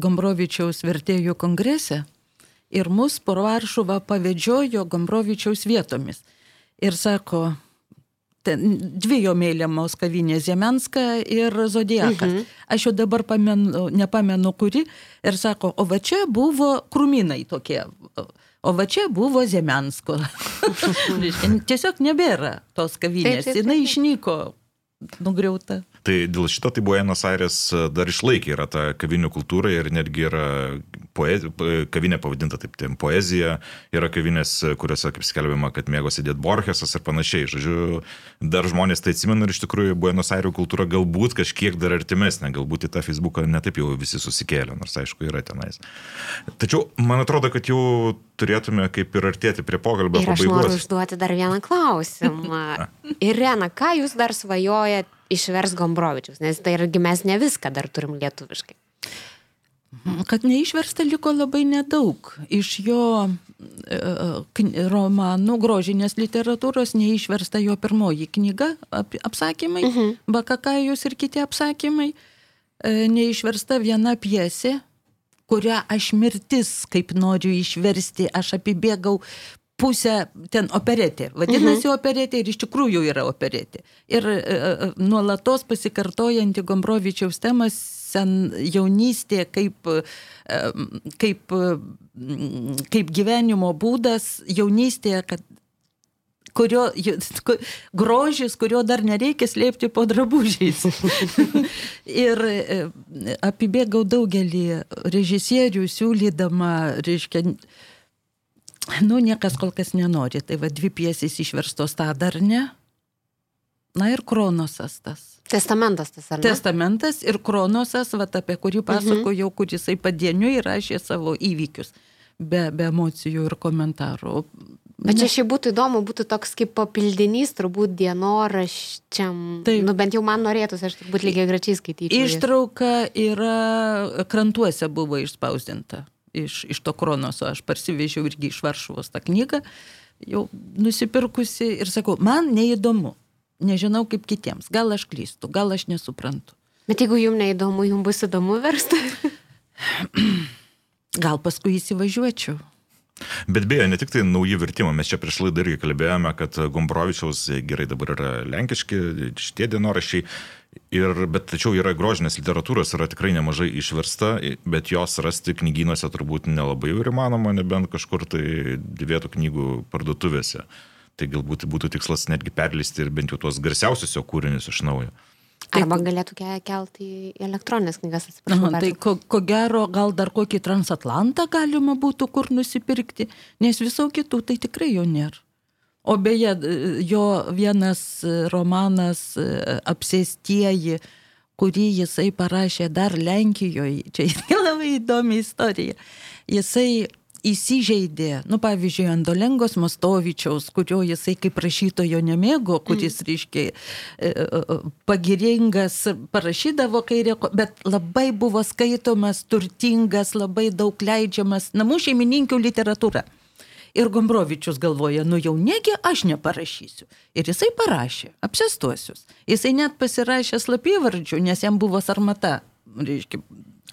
Gombrovičiaus vertėjų kongrese ir mus po Varšuvą pavedžiojo Gombrovičiaus vietomis. Ir sako, ten, dvi jo mėlymos kavinės Zemenska ir Zodiakas. Mhm. Aš jau dabar pamenu, nepamenu kuri ir sako, o va čia buvo krūminai tokie. O va čia buvo Zemensko. Tiesiog nebėra tos kavinės. Jis išnyko, nugriauta. Tai dėl šito tai Buenos Aires e, dar išlaikė yra ta kavinių kultūra ir netgi yra poezi, kavinė pavadinta taip, tai poezija, yra kavinės, kuriuose, kaip skelbiama, kad mėgo sėdėti Borgesas ir panašiai. Žodžiu, dar žmonės tai atsimena ir iš tikrųjų Buenos Aires kultūra galbūt kažkiek dar artimesnė, galbūt į tą Facebooką netaip jau visi susikėlė, nors aišku yra tenais. Tačiau man atrodo, kad jau turėtume kaip ir artėti prie pokalbio pabaigos. Aš noriu užduoti dar vieną klausimą. Irena, ką jūs dar svajojate išvers Gombrovičius, nes tai irgi mes ne viską dar turim lietuviškai. Kad neišversta liko labai nedaug. Iš jo e, romanų grožinės literatūros neišversta jo pirmoji knyga, ap- apsakymai, mhm. Bakakajus ir kiti apsakymai. E, Neišversta viena pjesė, kurią aš mirtis, kaip noriu išversti, aš apibėgau pusę ten operetė. Vadinasi mhm. operetė ir iš tikrųjų yra operetė. Ir e, e, nuolatos pasikartojanti Gombrovičiaus temas sen jaunystė kaip, e, kaip, kaip gyvenimo būdas jaunystėje, kad kurio, grožis, kurio dar nereikia slėpti po drabužiais. ir e, apibėgau daugelį režisierių, siūlydama, reiškia, nu, niekas kol kas nenori. Tai va, dvi piesės išverstos tą dar ne. Na ir Kronosas tas. Testamentas tas, ar ne? Testamentas ir Kronosas, va, apie kurį pasakojau, mhm. kur jisai padieniui rašė savo įvykius. Be, be emocijų ir komentarų. Bet čia šiaip būtų įdomu, būtų toks kaip papildinys, turbūt dienoraščiam. Taip. Nu, bent jau man norėtųsi, aš turbūt lygiai grečiai skaityčiau. Ištrauka yra krantuose buvo išspausdinta. Iš, iš to Kronoso aš parsivežiau irgi iš Varšuvos tą knygą, jau nusipirkusi ir sakau, man neįdomu, nežinau kaip kitiems, gal aš klystu, gal aš nesuprantu. Bet jeigu jums neįdomu, jums bus įdomu versti. Gal paskui įsivažiuočiau. Bet beje, ne tik tai nauji vertimai, mes čia prieš laidą irgi kalbėjome, kad Gombrovičiaus gerai dabar yra lenkiški šitie dienoraščiai, ir, bet tačiau yra grožinės literatūros, yra tikrai nemažai išversta, bet jos rasti knygynuose turbūt nelabai jau ir įmanoma, nebent kažkur tai dėvėtų knygų parduotuvėse. Tai galbūt būtų tikslas netgi perleisti ir bent jau tuos garsiausius jo kūrinius iš naujo. Arba galėtų ke- kelti į elektroninės knygas, atsiprašau. Aha, tai ko, ko gero gal dar kokį transatlantą galima būtų kur nusipirkti, nes visų kitų tai tikrai jo nėra. O beje, jo vienas romanas e, Apsėstieji, kurį jisai parašė dar Lenkijoje, čia labai įdomi istorija. Jisai įsižeidė, nu pavyzdžiui, Andolengos Mostovičiaus, kurio jisai kaip rašytojo nemėgo, kuris, mm. reiškia, e, e, pagiringas parašydavo, kai reko, bet labai buvo skaitomas, turtingas, labai daug leidžiamas namų šeimininkių literatūra. Ir Gombrovičius galvoja, nu jau negi aš neparašysiu. Ir jisai parašė, apsestuosius. Jisai net pasirašė slapyvardžių, nes jam buvo sarmata. Reiškia,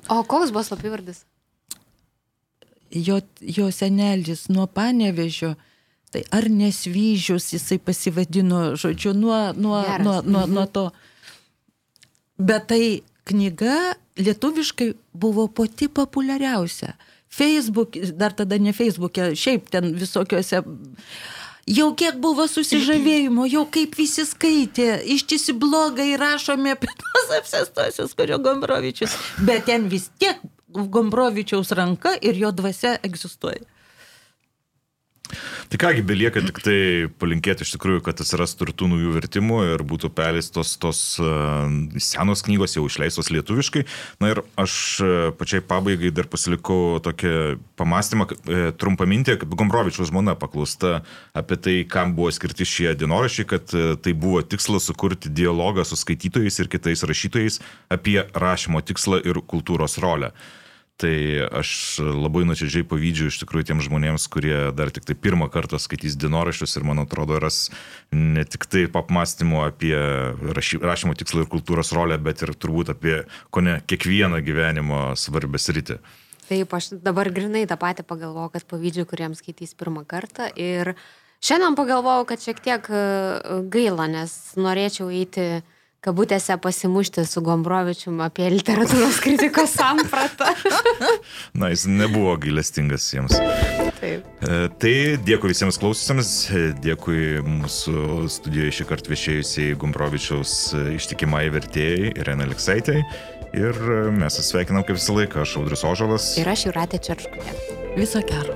O koks buvo slapyvardis? jo, jo senelis nuo panevežio, tai ar nesvyžius jisai pasivadino, žodžiu, nuo, nuo, Geras. nuo, nuo, nuo to. Bet tai knyga lietuviškai buvo pati populiariausia. Facebook, dar tada ne Facebook'e, šiaip ten visokiuose. Jau kiek buvo susižavėjimo, jau kaip visi skaitė, ištisi blogai rašomi apie tos apsestosius, kurio Gombrovičius, bet ten vis tiek Gombrovičiaus ranka ir jo dvasia egzistuoja. Tai kągi, belieka tik tai palinkėti iš tikrųjų, kad atsirastų ir tų naujų vertimų ir būtų perleistos tos uh, senos knygos jau išleistos lietuviškai. Na ir aš uh, pačiai pabaigai dar pasilikau tokią pamastymą, uh, trumpą mintį, kad Gombrovičiaus žmona paklausta apie tai, kam buvo skirti šie dienoraščiai, kad tai buvo tikslas sukurti dialogą su skaitytojais ir kitais rašytojais apie rašymo tikslą ir kultūros rolę. Tai aš labai nuoširdžiai pavydžiu iš tikrųjų tiem žmonėms, kurie dar tik tai pirmą kartą skaitys dienoraščius ir man atrodo ras ne tik tai apmąstymų apie rašy, rašymo tikslą ir kultūros rolę, bet ir turbūt apie ko ne kiekvieną gyvenimo svarbę sritį. Taip, aš dabar grinai tą patį pagalvojau, kad pavydžiu, kuriems skaitys pirmą kartą. Ir šiandien pagalvojau, kad šiek tiek e, gaila, nes norėčiau eiti kabutėse pasimušti su Gombrovičium apie literatūros kritikos sampratą. Na, jis nebuvo gailestingas jiems. Taip. E, Tai dėkui visiems klausysiams, dėkui mūsų studijoje šį kartą viešėjusiai Gumbrovičiaus ištikimai vertėjai Irena Aleksaitai. Ir mes atsveikinam kaip visą laiką, aš Audrius Ožalas. Ir aš Juratė Čerškutė. Viso gero.